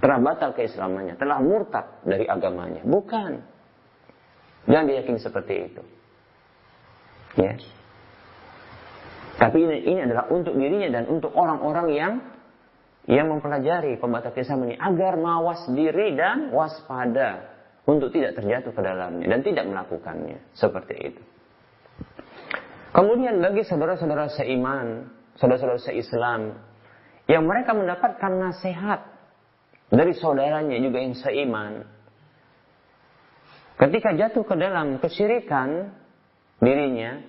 telah batal keislamannya, telah murtad dari agamanya. Bukan. Jangan diyakini seperti itu. Ya. Tapi ini, ini adalah untuk dirinya dan untuk orang-orang yang yang mempelajari pembatal keislaman ini agar mawas diri dan waspada untuk tidak terjatuh ke dalamnya dan tidak melakukannya seperti itu. Kemudian bagi saudara-saudara seiman, saudara-saudara seislam yang mereka mendapatkan nasihat dari saudaranya juga yang seiman. Ketika jatuh ke dalam kesyirikan dirinya,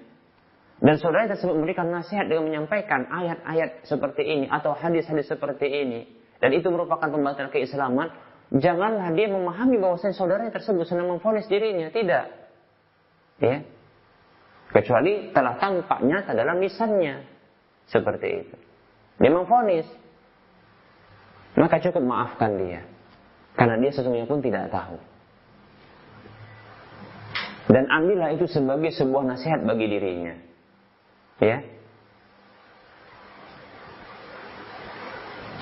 dan saudara tersebut memberikan nasihat dengan menyampaikan ayat-ayat seperti ini atau hadis-hadis seperti ini, dan itu merupakan pembatal keislaman, janganlah dia memahami bahwasanya saudaranya tersebut sedang memfonis dirinya, tidak. Ya. Kecuali telah tampak nyata dalam lisannya. Seperti itu. Dia memfonis maka cukup maafkan dia. Karena dia sesungguhnya pun tidak tahu. Dan ambillah itu sebagai sebuah nasihat bagi dirinya. Ya.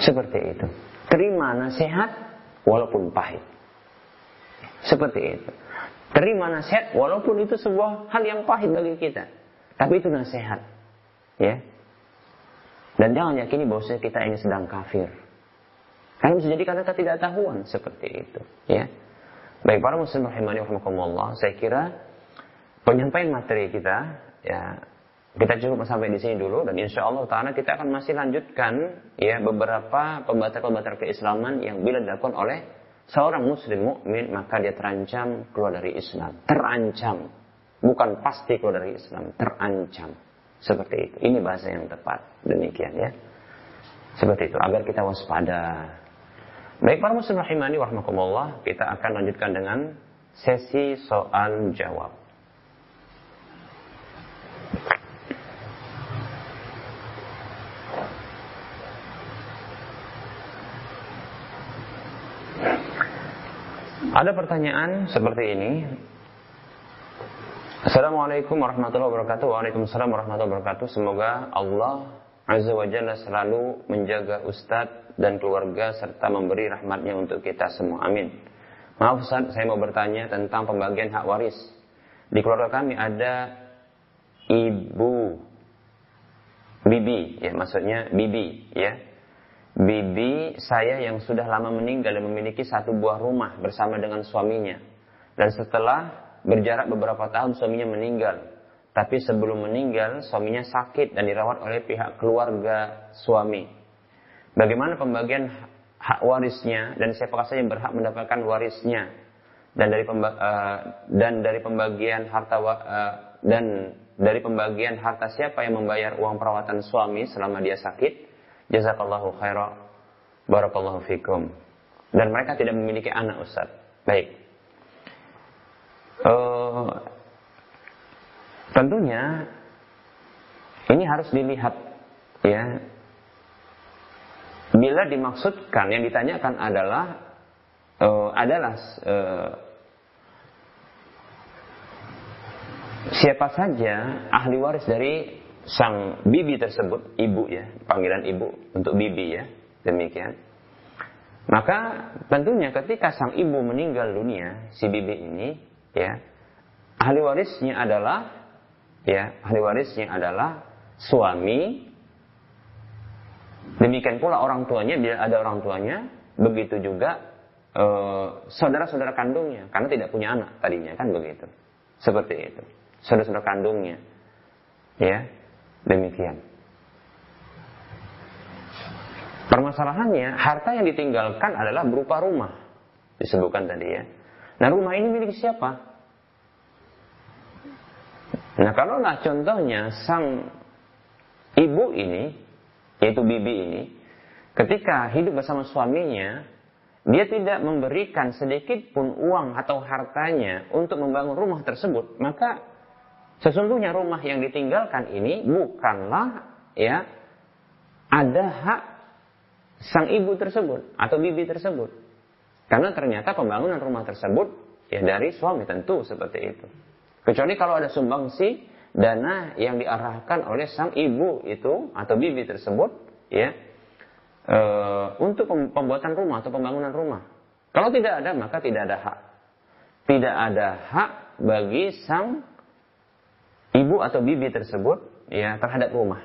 Seperti itu. Terima nasihat walaupun pahit. Seperti itu. Terima nasihat walaupun itu sebuah hal yang pahit bagi kita. Tapi itu nasihat. Ya. Dan jangan yakini bahwa kita ini sedang kafir. Karena bisa jadi karena ketidaktahuan seperti itu. Ya. Baik para muslim rahimani rahimakumullah, saya kira penyampaian materi kita ya kita cukup sampai di sini dulu dan insya Allah taala kita akan masih lanjutkan ya beberapa pembatal-pembatal keislaman yang bila dilakukan oleh seorang muslim mukmin maka dia terancam keluar dari Islam. Terancam, bukan pasti keluar dari Islam, terancam. Seperti itu. Ini bahasa yang tepat. Demikian ya. Seperti itu agar kita waspada Baik para muslim rahimani warahmatullah, kita akan lanjutkan dengan sesi soal jawab. Ada pertanyaan seperti ini. Assalamualaikum warahmatullahi wabarakatuh. Waalaikumsalam warahmatullahi wabarakatuh. Semoga Allah Azza wa Jalla selalu menjaga Ustadz dan keluarga serta memberi rahmatnya untuk kita semua. Amin. Maaf Ustaz, saya mau bertanya tentang pembagian hak waris. Di keluarga kami ada ibu bibi, ya maksudnya bibi, ya. Bibi saya yang sudah lama meninggal dan memiliki satu buah rumah bersama dengan suaminya. Dan setelah berjarak beberapa tahun suaminya meninggal. Tapi sebelum meninggal, suaminya sakit dan dirawat oleh pihak keluarga suami. Bagaimana pembagian hak warisnya dan siapa saja yang berhak mendapatkan warisnya? Dan dari pemba uh, dan dari pembagian harta uh, dan dari pembagian harta siapa yang membayar uang perawatan suami selama dia sakit? Jazakallahu khaira barakallahu fikum. Dan mereka tidak memiliki anak Ustaz. Baik. Uh, Tentunya ini harus dilihat ya. Bila dimaksudkan yang ditanyakan adalah uh, adalah uh, siapa saja ahli waris dari sang bibi tersebut, ibu ya, panggilan ibu untuk bibi ya, demikian. Maka tentunya ketika sang ibu meninggal dunia, si bibi ini ya, ahli warisnya adalah ya ahli warisnya adalah suami. Demikian pula orang tuanya bila ada orang tuanya begitu juga eh, saudara-saudara kandungnya. Karena tidak punya anak tadinya kan begitu. Seperti itu. Saudara-saudara kandungnya. Ya demikian. Permasalahannya harta yang ditinggalkan adalah berupa rumah. Disebutkan tadi ya. Nah rumah ini milik siapa Nah, kalau kalaulah contohnya sang ibu ini, yaitu bibi ini, ketika hidup bersama suaminya, dia tidak memberikan sedikit pun uang atau hartanya untuk membangun rumah tersebut, maka sesungguhnya rumah yang ditinggalkan ini bukanlah ya ada hak sang ibu tersebut atau bibi tersebut. Karena ternyata pembangunan rumah tersebut ya dari suami tentu seperti itu. Kecuali kalau ada sumbangsi dana yang diarahkan oleh sang ibu itu atau bibi tersebut ya e, untuk pembuatan rumah atau pembangunan rumah. Kalau tidak ada maka tidak ada hak. Tidak ada hak bagi sang ibu atau bibi tersebut ya terhadap rumah.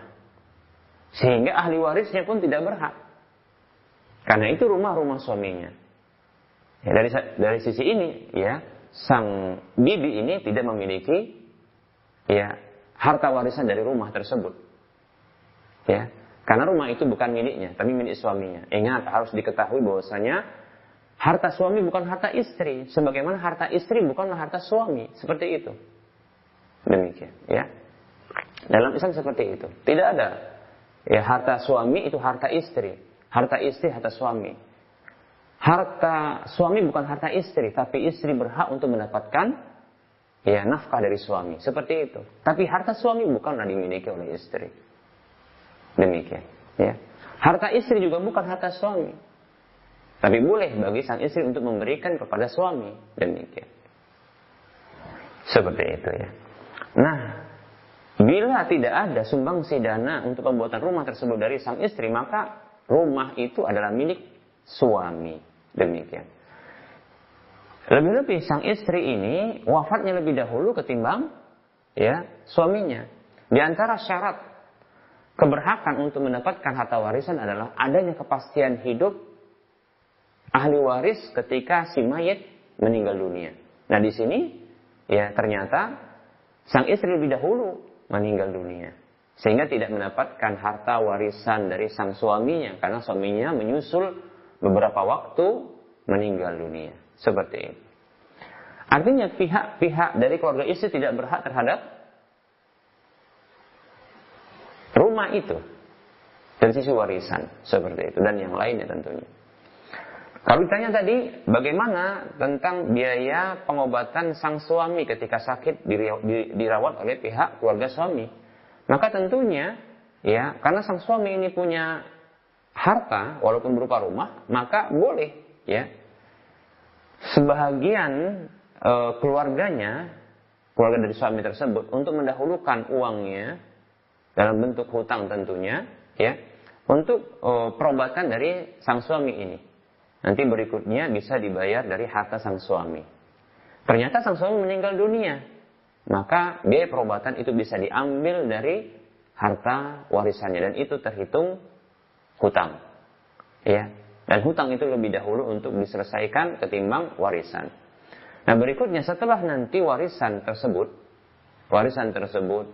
Sehingga ahli warisnya pun tidak berhak. Karena itu rumah-rumah suaminya. Ya, dari dari sisi ini ya sang bibi ini tidak memiliki ya harta warisan dari rumah tersebut. Ya, karena rumah itu bukan miliknya, tapi milik suaminya. Ingat, harus diketahui bahwasanya harta suami bukan harta istri, sebagaimana harta istri bukanlah harta suami, seperti itu. Demikian, ya. Dalam Islam seperti itu. Tidak ada ya harta suami itu harta istri, harta istri harta suami harta suami bukan harta istri, tapi istri berhak untuk mendapatkan ya nafkah dari suami. Seperti itu. Tapi harta suami bukanlah dimiliki oleh istri. Demikian, ya. Harta istri juga bukan harta suami. Tapi boleh bagi sang istri untuk memberikan kepada suami. Demikian. Seperti itu ya. Nah, bila tidak ada sumbangsi dana untuk pembuatan rumah tersebut dari sang istri, maka rumah itu adalah milik suami. Demikian. Lebih-lebih sang istri ini wafatnya lebih dahulu ketimbang ya suaminya. Di antara syarat keberhakan untuk mendapatkan harta warisan adalah adanya kepastian hidup ahli waris ketika si mayat meninggal dunia. Nah di sini ya ternyata sang istri lebih dahulu meninggal dunia sehingga tidak mendapatkan harta warisan dari sang suaminya karena suaminya menyusul beberapa waktu meninggal dunia. Seperti itu. Artinya pihak-pihak dari keluarga istri tidak berhak terhadap rumah itu. Dari sisi warisan. Seperti itu. Dan yang lainnya tentunya. Kalau ditanya tadi, bagaimana tentang biaya pengobatan sang suami ketika sakit dirawat oleh pihak keluarga suami? Maka tentunya, ya, karena sang suami ini punya harta walaupun berupa rumah, maka boleh ya. Sebahagian e, keluarganya, keluarga dari suami tersebut untuk mendahulukan uangnya dalam bentuk hutang tentunya ya untuk e, perobatan dari sang suami ini. Nanti berikutnya bisa dibayar dari harta sang suami. Ternyata sang suami meninggal dunia, maka biaya perobatan itu bisa diambil dari harta warisannya dan itu terhitung hutang. Ya. Dan hutang itu lebih dahulu untuk diselesaikan ketimbang warisan. Nah, berikutnya setelah nanti warisan tersebut, warisan tersebut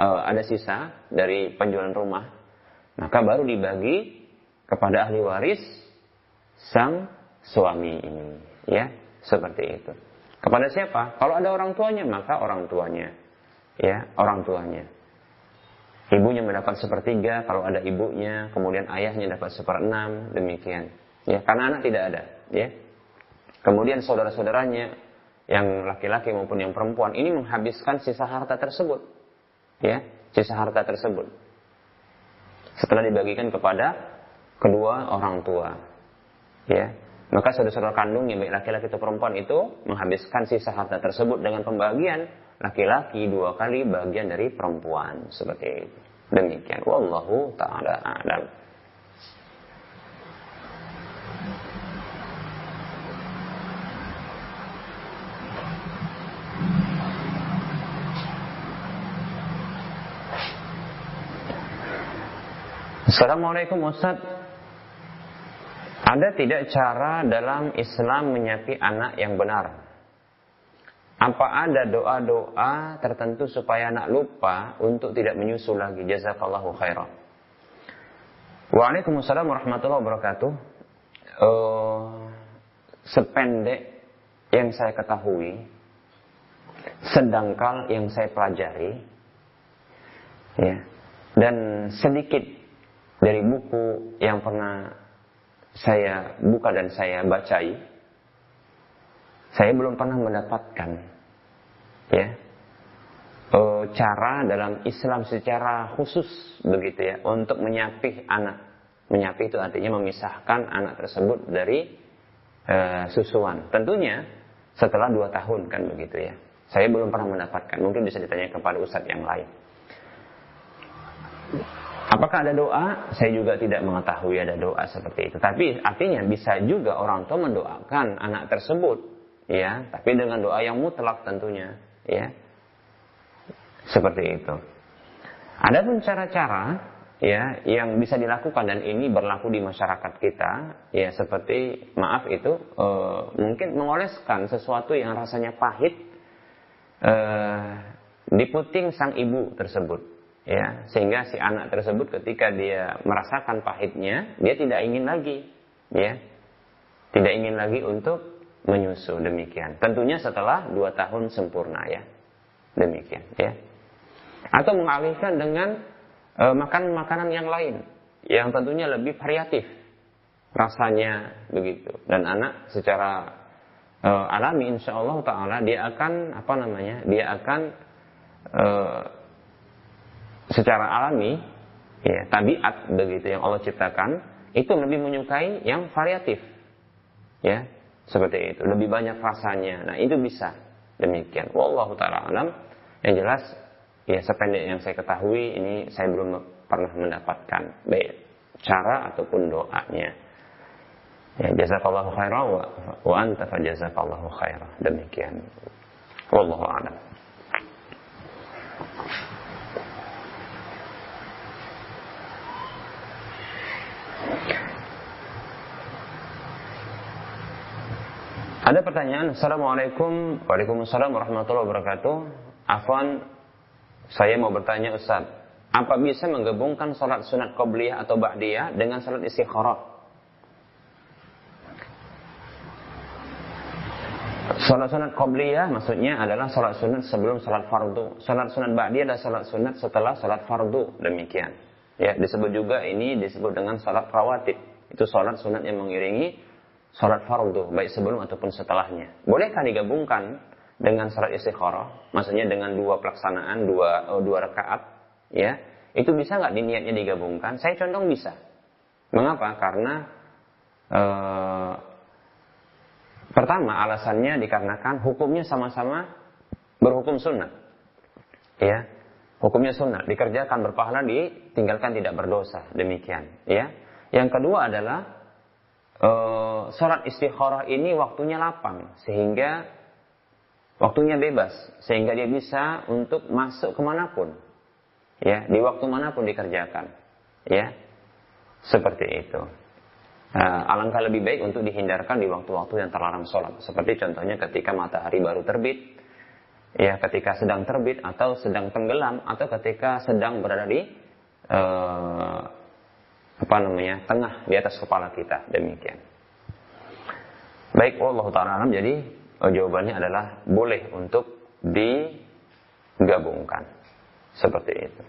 uh, ada sisa dari penjualan rumah, maka baru dibagi kepada ahli waris sang suami ini, ya, seperti itu. Kepada siapa? Kalau ada orang tuanya, maka orang tuanya. Ya, orang tuanya. Ibunya mendapat sepertiga kalau ada ibunya, kemudian ayahnya dapat seperenam, demikian. Ya, karena anak tidak ada, ya. Kemudian saudara-saudaranya yang laki-laki maupun yang perempuan ini menghabiskan sisa harta tersebut. Ya, sisa harta tersebut. Setelah dibagikan kepada kedua orang tua. Ya, maka saudara-saudara kandung yang baik laki-laki atau perempuan itu menghabiskan sisa harta tersebut dengan pembagian laki-laki dua kali bagian dari perempuan seperti itu. Demikian. Wallahu taala a'lam. Assalamualaikum Ustaz Ada tidak cara dalam Islam menyapi anak yang benar? Apa ada doa-doa tertentu supaya anak lupa untuk tidak menyusul lagi? Jazakallahu khairan. Waalaikumsalam warahmatullahi wabarakatuh. Uh, sependek yang saya ketahui, sedangkal yang saya pelajari ya dan sedikit dari buku yang pernah saya buka dan saya bacai saya belum pernah mendapatkan ya eh, cara dalam Islam secara khusus begitu ya untuk menyapih anak. Menyapih itu artinya memisahkan anak tersebut dari uh, susuan. Tentunya setelah dua tahun kan begitu ya. Saya belum pernah mendapatkan. Mungkin bisa ditanya kepada ustadz yang lain. Apakah ada doa? Saya juga tidak mengetahui ada doa seperti itu. Tapi artinya bisa juga orang tua mendoakan anak tersebut, ya. Tapi dengan doa yang mutlak tentunya, ya. Seperti itu. Ada pun cara-cara ya yang bisa dilakukan dan ini berlaku di masyarakat kita ya seperti maaf itu e, mungkin mengoleskan sesuatu yang rasanya pahit e, di puting sang ibu tersebut ya sehingga si anak tersebut ketika dia merasakan pahitnya dia tidak ingin lagi ya tidak ingin lagi untuk menyusu demikian. Tentunya setelah dua tahun sempurna ya. Demikian ya. Atau mengalihkan dengan e, makan makanan yang lain yang tentunya lebih variatif. Rasanya begitu. Dan anak secara e, alami insya Allah taala dia akan apa namanya dia akan e, secara alami ya tabiat begitu yang Allah ciptakan itu lebih menyukai yang variatif ya seperti itu. Lebih banyak rasanya. Nah itu bisa. Demikian. Wallahu taala alam. Yang jelas ya sependek yang saya ketahui ini saya belum pernah mendapatkan baik cara ataupun doanya. Ya jazakallahu khairan wa, wa anta fa jazakallahu khairan. Demikian. Wallahu a'lam Ada pertanyaan, Assalamualaikum Waalaikumsalam warahmatullahi wabarakatuh Afwan, saya mau bertanya Ustaz Apa bisa menggabungkan sholat sunat qobliyah atau ba'diyah dengan sholat istikharah? Sholat sunat qobliyah maksudnya adalah sholat sunat sebelum sholat fardu. Sholat sunat ba'diyah adalah sholat sunat setelah sholat fardu. Demikian. Ya, disebut juga ini disebut dengan sholat rawatib. Itu sholat sunat yang mengiringi sholat fardu baik sebelum ataupun setelahnya. Bolehkah digabungkan dengan sholat istikharah? Maksudnya dengan dua pelaksanaan, dua oh, dua rakaat, ya? Itu bisa nggak niatnya digabungkan? Saya condong bisa. Mengapa? Karena eh, pertama alasannya dikarenakan hukumnya sama-sama berhukum sunnah, ya. Hukumnya sunnah, dikerjakan berpahala, ditinggalkan tidak berdosa, demikian, ya. Yang kedua adalah uh, sholat istikharah ini waktunya lapang sehingga waktunya bebas sehingga dia bisa untuk masuk ke mana pun ya di waktu mana pun dikerjakan ya seperti itu. Uh, alangkah lebih baik untuk dihindarkan di waktu-waktu yang terlarang sholat seperti contohnya ketika matahari baru terbit ya ketika sedang terbit atau sedang tenggelam atau ketika sedang berada di uh, apa namanya? Tengah di atas kepala kita. Demikian. Baik Allah taala jadi oh, jawabannya adalah boleh untuk digabungkan. Seperti itu.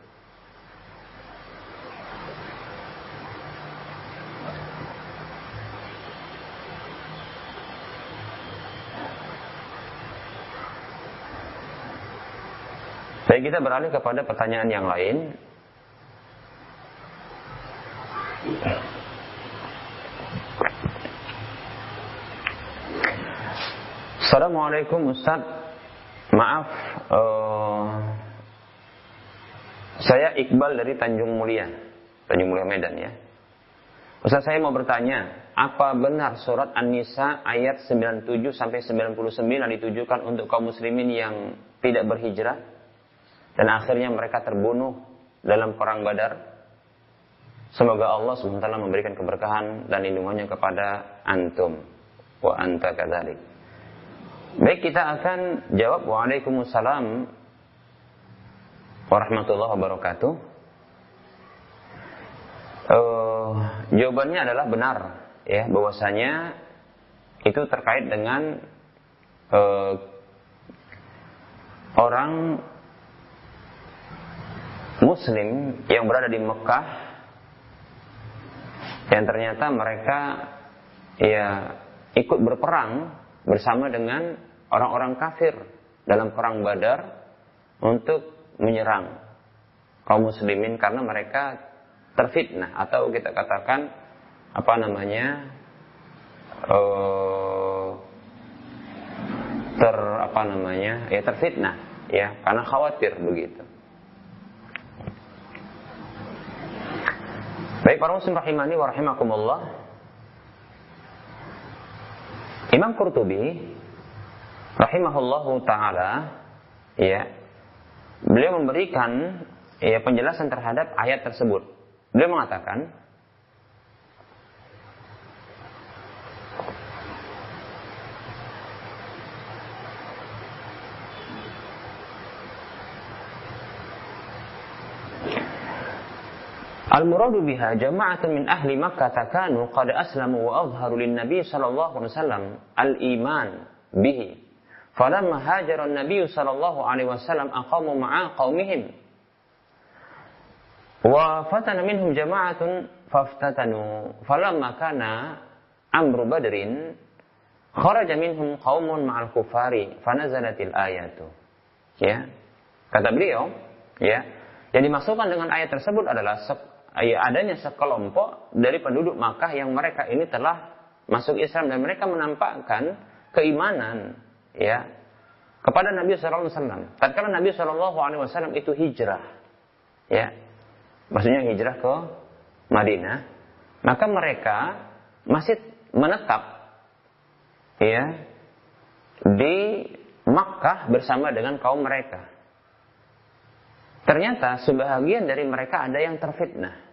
Baik kita beralih kepada pertanyaan yang lain Assalamualaikum Ustaz. Maaf uh, Saya Iqbal dari Tanjung Mulia Tanjung Mulia Medan ya. Ustaz saya mau bertanya Apa benar surat An-Nisa ayat 97 sampai 99 ditujukan untuk kaum muslimin yang tidak berhijrah Dan akhirnya mereka terbunuh dalam perang badar Semoga Allah SWT memberikan keberkahan dan lindungannya kepada antum wa anta kadzalik. Baik kita akan jawab Waalaikumsalam warahmatullahi wabarakatuh. Uh, jawabannya adalah benar ya bahwasanya itu terkait dengan uh, orang muslim yang berada di Mekah yang ternyata mereka ya ikut berperang bersama dengan orang-orang kafir dalam perang Badar untuk menyerang kaum muslimin karena mereka terfitnah atau kita katakan apa namanya uh, ter apa namanya ya terfitnah ya karena khawatir begitu. Baik para muslim rahimani wa rahimakumullah. Imam Qurtubi rahimahullahu taala ya beliau memberikan ya penjelasan terhadap ayat tersebut. Beliau mengatakan Al-muradu biha jama'atun min ahli Makkah takanu qad aslamu wa azharu lin Nabi sallallahu alaihi wasallam al-iman bihi. Falamma hajara an-nabiy sallallahu alaihi wasallam aqamu ma'a qaumihim. Wa fatana minhum jama'atun faftatanu. Falamma kana amru badrin kharaja minhum qaumun ma'al kufari fanazalatil ayatu. Ya. Kata beliau, ya, yang dimaksudkan dengan ayat tersebut adalah adanya sekelompok dari penduduk Makkah yang mereka ini telah masuk Islam dan mereka menampakkan keimanan ya kepada Nabi Shallallahu Alaihi Wasallam. Tatkala Nabi Shallallahu Alaihi Wasallam itu hijrah, ya, maksudnya hijrah ke Madinah, maka mereka masih menetap, ya, di Makkah bersama dengan kaum mereka. Ternyata sebahagian dari mereka ada yang terfitnah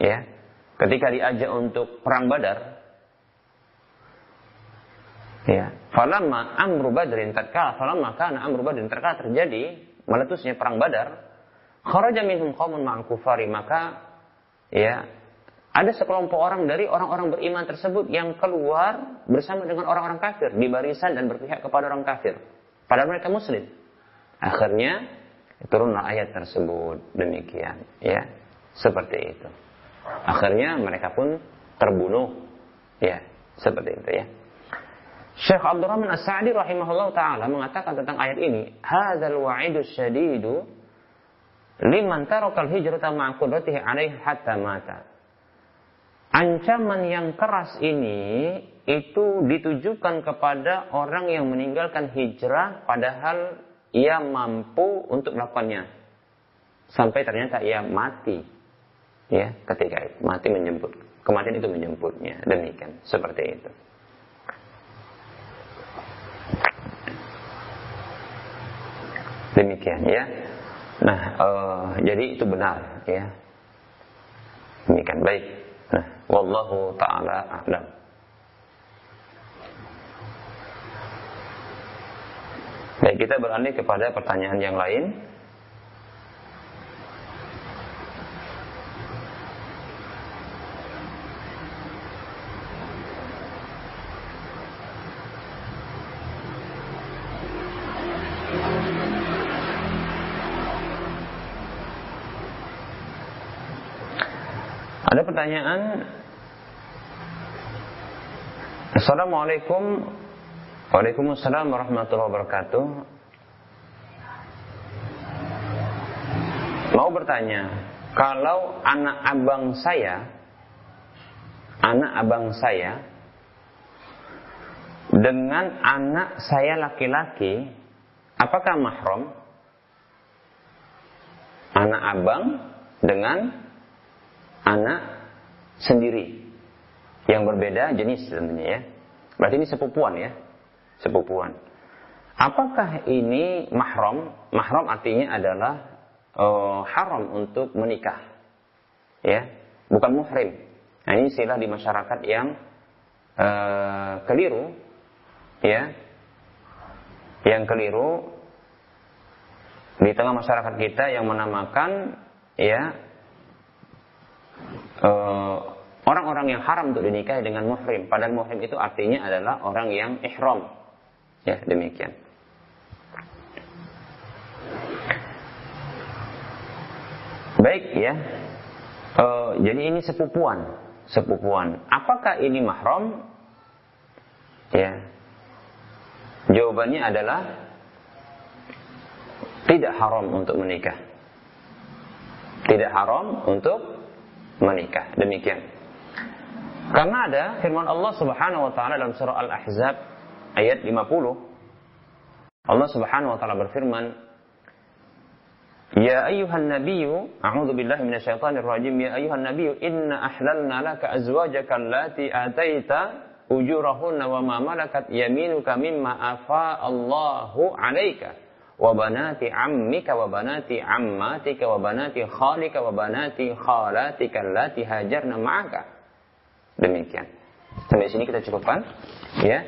ya. Ketika diajak untuk perang Badar ya falamma amru badrin tatkala falamma kana amru badrin tatkala terjadi meletusnya perang Badar kharaja minhum qaumun ma'al kufari maka ya ada sekelompok orang dari orang-orang beriman tersebut yang keluar bersama dengan orang-orang kafir di barisan dan berpihak kepada orang kafir. Padahal mereka muslim. Akhirnya turunlah ayat tersebut. Demikian ya. Seperti itu Akhirnya mereka pun terbunuh. Ya, seperti itu ya. Syekh Abdurrahman As-Sa'di rahimahullah taala mengatakan tentang ayat ini, "Hadzal wa'idus syadidu liman tarakal hijrata ma'a qudratihi 'alaihi hatta mata." Ancaman yang keras ini itu ditujukan kepada orang yang meninggalkan hijrah padahal ia mampu untuk melakukannya. Sampai ternyata ia mati ya ketika mati menjemput kematian itu menjemputnya demikian seperti itu. Demikian ya. Nah uh, jadi itu benar ya. Demikian baik. Nah wallahu taala a'lam. Baik, kita beralih kepada pertanyaan yang lain. Ada pertanyaan. Assalamualaikum. Waalaikumsalam warahmatullahi wabarakatuh. Mau bertanya Kalau anak abang saya Anak abang saya Dengan anak saya laki-laki Apakah mahram? Anak abang dengan anak sendiri yang berbeda jenis tentunya ya. Berarti ini sepupuan ya, sepupuan. Apakah ini mahram? Mahram artinya adalah uh, haram untuk menikah, ya, bukan muhrim. Nah ini istilah di masyarakat yang uh, keliru, ya, yang keliru di tengah masyarakat kita yang menamakan ya Eh, orang-orang yang haram untuk dinikahi dengan muhrim. Padahal muhrim itu artinya adalah orang yang ihram. Ya, demikian. Baik ya. E, jadi ini sepupuan, sepupuan. Apakah ini mahram? Ya. Jawabannya adalah tidak haram untuk menikah. Tidak haram untuk menikah. Demikian. Karena ada firman Allah Subhanahu wa taala dalam surah Al-Ahzab ayat 50. Allah Subhanahu wa taala berfirman, Ya ayuhan nabiyyu, a'udzu billahi minasyaitonir rajim. Ya ayuhan nabiyyu, inna ahlalna laka azwajaka allati ataita ujurahunna wa ma malakat yaminuka mimma afa Allahu 'alaika wa banati ammika wa banati ammatika wa banati khalika wa banati Demikian. Sampai sini kita cukupkan. Ya.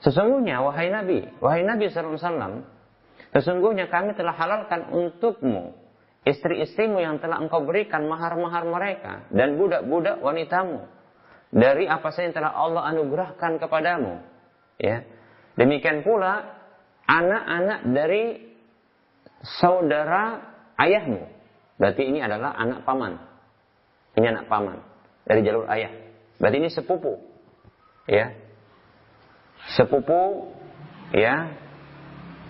Sesungguhnya wahai Nabi, wahai Nabi sallallahu sesungguhnya kami telah halalkan untukmu istri-istrimu yang telah engkau berikan mahar-mahar mereka dan budak-budak wanitamu dari apa saja yang telah Allah anugerahkan kepadamu. Ya. Demikian pula anak-anak dari saudara ayahmu. Berarti ini adalah anak paman. Ini anak paman dari jalur ayah. Berarti ini sepupu. Ya. Sepupu ya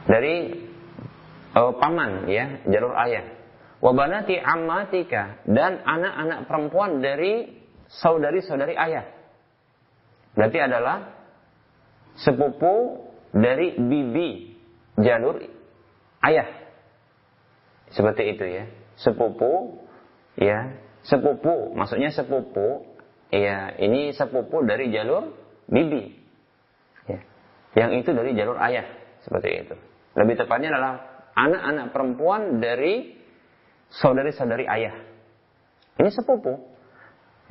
dari uh, paman ya, jalur ayah. Wabanati ammatika dan anak-anak perempuan dari saudari-saudari ayah. Berarti adalah sepupu dari bibi jalur ayah. Seperti itu ya. Sepupu ya, sepupu maksudnya sepupu ya ini sepupu dari jalur bibi. Ya. Yang itu dari jalur ayah, seperti itu. Lebih tepatnya adalah anak-anak perempuan dari saudari-saudari ayah. Ini sepupu.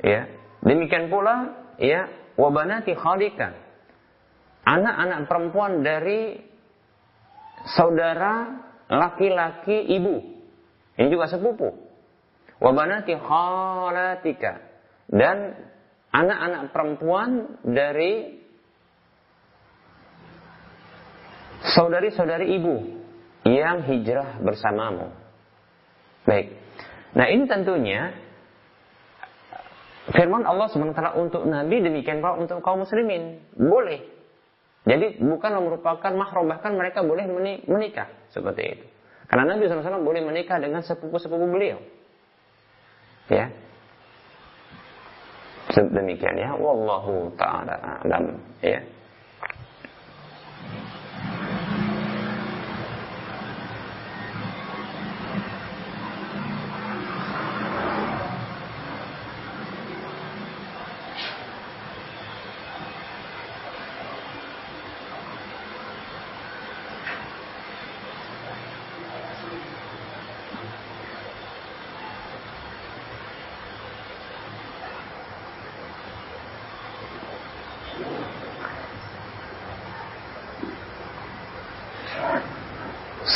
Ya. Demikian pula ya wabanati khalika. Anak-anak perempuan dari saudara laki-laki ibu. Ini juga sepupu. Wabanati khalatika. Dan anak-anak perempuan dari saudari-saudari ibu yang hijrah bersamamu. Baik. Nah ini tentunya firman Allah SWT untuk Nabi demikian pula untuk kaum muslimin. Boleh. Jadi bukan merupakan mahram, bahkan mereka boleh menikah. Seperti itu. Karena Nabi SAW boleh menikah dengan sepupu-sepupu beliau. Ya, Demikian ya. Wallahu ta'ala alam. Ya.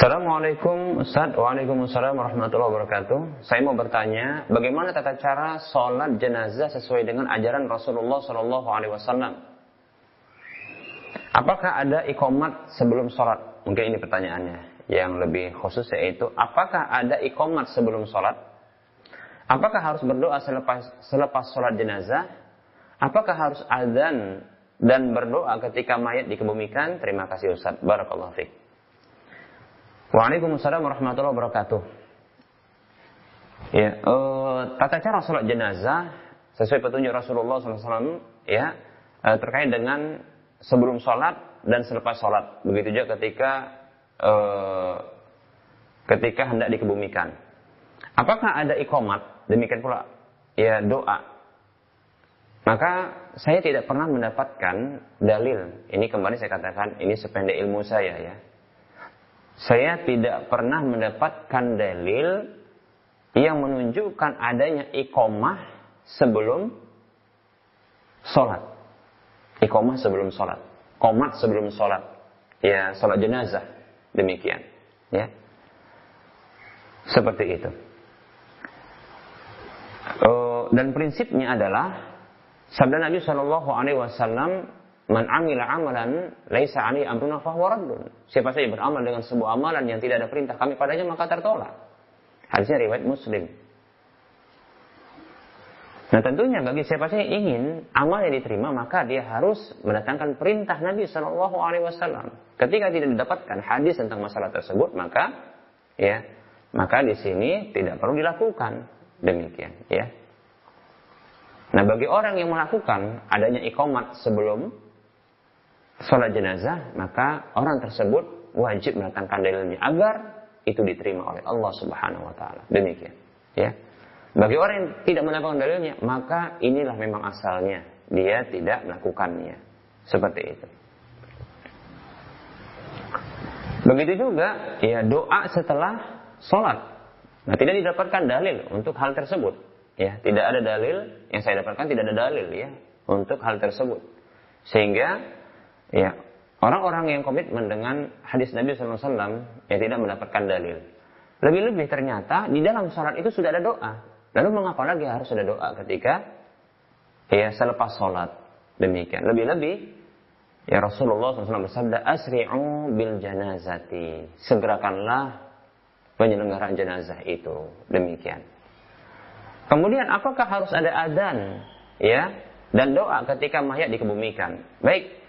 Assalamualaikum Ustaz. Waalaikumsalam warahmatullahi wabarakatuh. Saya mau bertanya Bagaimana tata cara sholat jenazah Sesuai dengan ajaran Rasulullah Sallallahu Alaihi Wasallam? Apakah ada ikomat sebelum sholat? Mungkin ini pertanyaannya Yang lebih khusus yaitu Apakah ada ikomat sebelum sholat? Apakah harus berdoa selepas, selepas sholat jenazah? Apakah harus azan dan berdoa ketika mayat dikebumikan? Terima kasih Ustaz. Barakallahu fiqh Waalaikumsalam warahmatullahi wabarakatuh. Ya, uh, tata cara sholat jenazah sesuai petunjuk Rasulullah SAW ya uh, terkait dengan sebelum sholat dan selepas sholat. Begitu juga ketika uh, ketika hendak dikebumikan. Apakah ada ikomat? Demikian pula ya doa. Maka saya tidak pernah mendapatkan dalil. Ini kembali saya katakan ini sependek ilmu saya ya saya tidak pernah mendapatkan dalil yang menunjukkan adanya ikomah sebelum sholat. Ikomah sebelum sholat. Komat sebelum sholat. Ya, sholat jenazah. Demikian. Ya. Seperti itu. Uh, dan prinsipnya adalah sabda Nabi Shallallahu Alaihi Wasallam Man amila amalan laisa ali amruna fahuwa raddun. Siapa saja beramal dengan sebuah amalan yang tidak ada perintah kami padanya maka tertolak. Hadisnya riwayat Muslim. Nah tentunya bagi siapa saja yang ingin amal yang diterima maka dia harus mendatangkan perintah Nabi Shallallahu Alaihi Wasallam. Ketika tidak didapatkan hadis tentang masalah tersebut maka ya maka di sini tidak perlu dilakukan demikian ya. Nah bagi orang yang melakukan adanya ikomat sebelum sholat jenazah maka orang tersebut wajib mendatangkan dalilnya agar itu diterima oleh Allah Subhanahu Wa Taala demikian ya. Bagi orang yang tidak mendapatkan dalilnya, maka inilah memang asalnya. Dia tidak melakukannya. Seperti itu. Begitu juga ya doa setelah sholat. Nah tidak didapatkan dalil untuk hal tersebut. Ya tidak ada dalil yang saya dapatkan tidak ada dalil ya untuk hal tersebut. Sehingga ya orang-orang yang komitmen dengan hadis Nabi SAW ya tidak mendapatkan dalil. Lebih-lebih ternyata di dalam sholat itu sudah ada doa. Lalu mengapa lagi harus ada doa ketika ya selepas sholat demikian. Lebih-lebih ya Rasulullah SAW bersabda asri'u bil janazati. Segerakanlah penyelenggaraan jenazah itu demikian. Kemudian apakah harus ada adzan ya dan doa ketika mayat dikebumikan? Baik.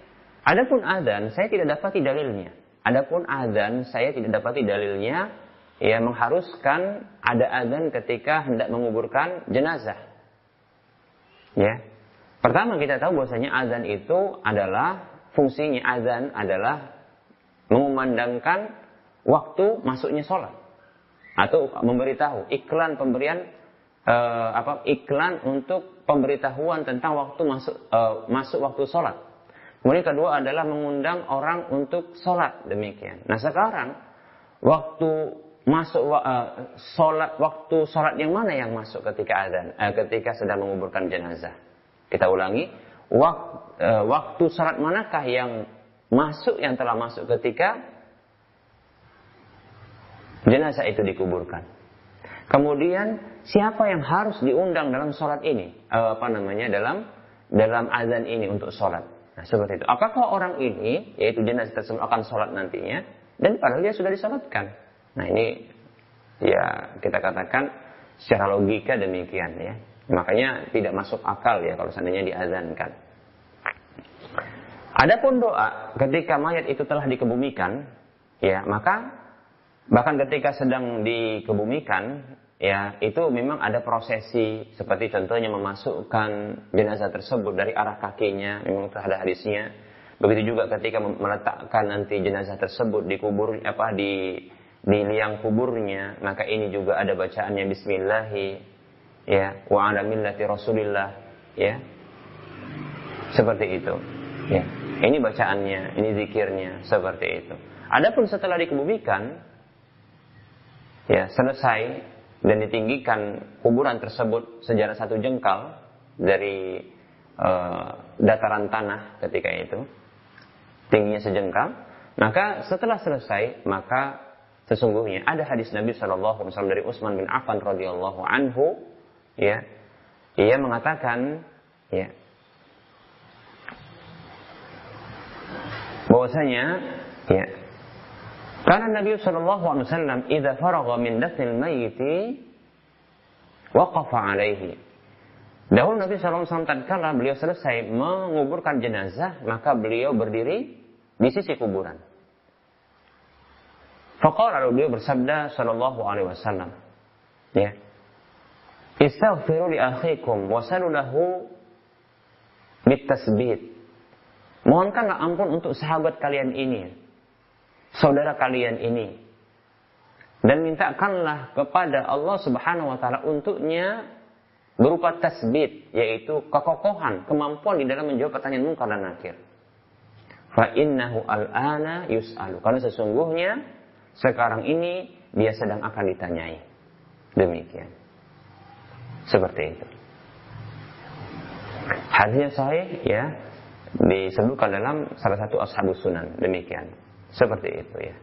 Adapun adzan saya tidak dapati dalilnya. Adapun adzan saya tidak dapati dalilnya ya mengharuskan ada azan ketika hendak menguburkan jenazah. Ya. Pertama kita tahu bahwasanya azan itu adalah fungsinya azan adalah mengumandangkan waktu masuknya sholat atau memberitahu iklan pemberian uh, apa iklan untuk pemberitahuan tentang waktu masuk uh, masuk waktu sholat. Kemudian kedua adalah mengundang orang untuk sholat. Demikian. Nah sekarang waktu masuk uh, sholat waktu sholat yang mana yang masuk ketika azan uh, ketika sedang menguburkan jenazah? Kita ulangi. Wak, uh, waktu sholat manakah yang masuk yang telah masuk ketika jenazah itu dikuburkan? Kemudian siapa yang harus diundang dalam sholat ini? Uh, apa namanya? Dalam dalam azan ini untuk sholat nah seperti itu apakah orang ini yaitu jenazah tersebut akan sholat nantinya dan padahal dia sudah disolatkan Nah ini ya kita katakan secara logika demikian ya. Makanya tidak masuk akal ya kalau seandainya diazankan. Adapun doa ketika mayat itu telah dikebumikan, ya maka bahkan ketika sedang dikebumikan, ya itu memang ada prosesi. Seperti contohnya memasukkan jenazah tersebut dari arah kakinya, memang itu ada hadisnya. Begitu juga ketika meletakkan nanti jenazah tersebut di kubur apa di di liang kuburnya maka ini juga ada bacaannya bismillahi ya wa ala rasulillah ya. Seperti itu ya. Ini bacaannya ini zikirnya seperti itu. Adapun setelah dikebumikan ya selesai dan ditinggikan kuburan tersebut sejarah satu jengkal dari uh, dataran tanah ketika itu tingginya sejengkal maka setelah selesai maka Sesungguhnya ada hadis Nabi Shallallahu Alaihi Wasallam dari Utsman bin Affan radhiyallahu anhu, ya, ia mengatakan, ya, bahwasanya, ya, karena Nabi Shallallahu Alaihi Wasallam idza faragha min dafnil mayyiti waqafa alaihi. Dahulu Nabi SAW tatkala beliau selesai menguburkan jenazah, maka beliau berdiri di sisi kuburan. Faqala lalu beliau bersabda sallallahu alaihi wasallam. Ya. Istaghfiru li akhikum wa lahu bitasbit. Mohonkanlah ampun untuk sahabat kalian ini. Saudara kalian ini. Dan mintakanlah kepada Allah Subhanahu wa taala untuknya berupa tasbit yaitu kekokohan, kemampuan di dalam menjawab pertanyaan mungkar dan nakir. Fa innahu al-ana yus'alu. Karena sesungguhnya sekarang ini dia sedang akan ditanyai. Demikian. Seperti itu. Hadisnya saya ya disebutkan dalam salah satu ashabus sunan. Demikian. Seperti itu ya.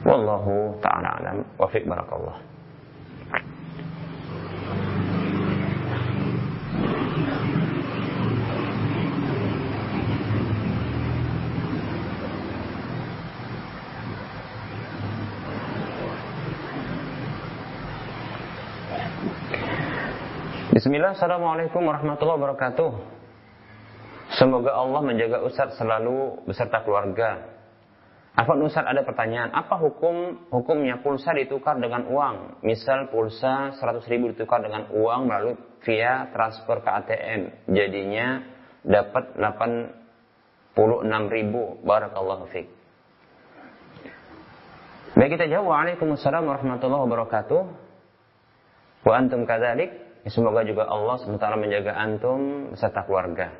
Wallahu ta'ala alam wa fiq barakallah. Bismillah, Assalamualaikum warahmatullahi wabarakatuh. Semoga Allah menjaga Ustaz selalu beserta keluarga. Apa Ustaz ada pertanyaan, apa hukum hukumnya pulsa ditukar dengan uang? Misal pulsa 100 ribu ditukar dengan uang melalui via transfer ke ATM. Jadinya dapat 86 ribu. Barakallahu fiqh. Baik kita jawab. Waalaikumsalam warahmatullahi wabarakatuh. Wa antum kadzalik. Semoga juga Allah SWT menjaga antum beserta keluarga.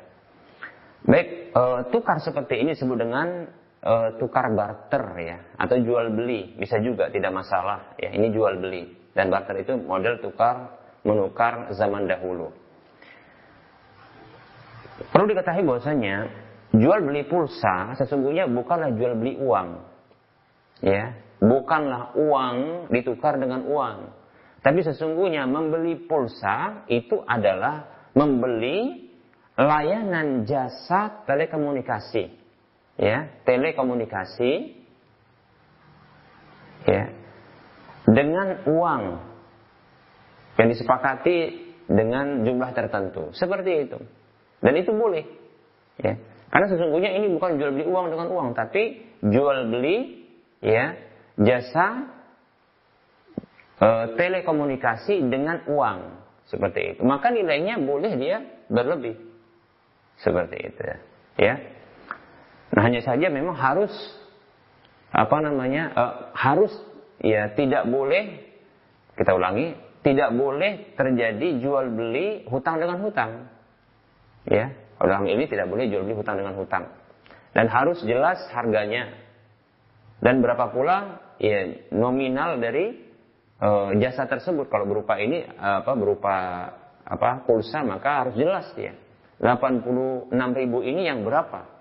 Baik, e, tukar seperti ini disebut dengan e, tukar barter ya atau jual beli bisa juga tidak masalah ya ini jual beli dan barter itu model tukar menukar zaman dahulu. Perlu diketahui bahwasanya jual beli pulsa sesungguhnya bukanlah jual beli uang. Ya, bukanlah uang ditukar dengan uang. Tapi sesungguhnya membeli pulsa itu adalah membeli layanan jasa telekomunikasi. Ya, telekomunikasi ya dengan uang yang disepakati dengan jumlah tertentu. Seperti itu. Dan itu boleh. Ya. Karena sesungguhnya ini bukan jual beli uang dengan uang, tapi jual beli ya jasa e, telekomunikasi dengan uang seperti itu. Maka nilainya boleh dia berlebih seperti itu ya. Nah hanya saja memang harus apa namanya e, harus ya tidak boleh kita ulangi tidak boleh terjadi jual beli hutang dengan hutang. Ya orang ini tidak boleh jual beli hutang dengan hutang. Dan harus jelas harganya. Dan berapa pula ya nominal dari uh, jasa tersebut. Kalau berupa ini apa berupa apa pulsa maka harus jelas dia. 86 ribu ini yang berapa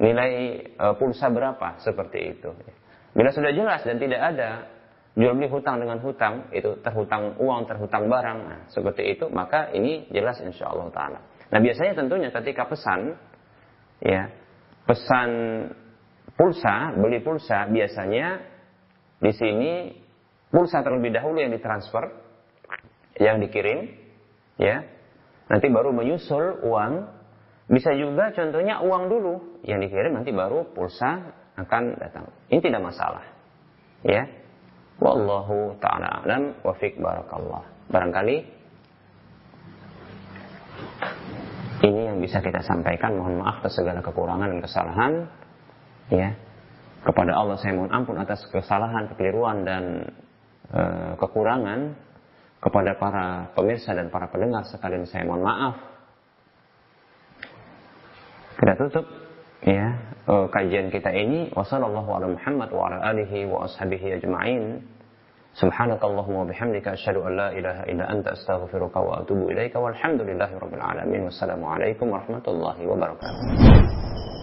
nilai uh, pulsa berapa seperti itu bila sudah jelas dan tidak ada jual beli hutang dengan hutang itu terhutang uang terhutang barang nah, seperti itu maka ini jelas insya Allah taala nah biasanya tentunya ketika pesan ya pesan pulsa beli pulsa biasanya di sini pulsa terlebih dahulu yang ditransfer, yang dikirim, ya. Nanti baru menyusul uang. Bisa juga contohnya uang dulu yang dikirim nanti baru pulsa akan datang. Ini tidak masalah. Ya. Wallahu taala alam wa fiq barakallah. Barangkali ini yang bisa kita sampaikan. Mohon maaf atas segala kekurangan dan kesalahan. Ya. Kepada Allah saya mohon ampun atas kesalahan, kekeliruan dan e, kekurangan. Kepada para pemirsa dan para pendengar sekalian saya mohon maaf. Kita tutup ya e, kajian kita ini. Wassalamualaikum Muhammad wa ala alihi wa ashabihi ajma'in. Subhanakallahumma bihamdika asyhadu an la ilaha illa anta astaghfiruka wa atubu ilaika walhamdulillahi rabbil alamin. Wassalamualaikum warahmatullahi wabarakatuh.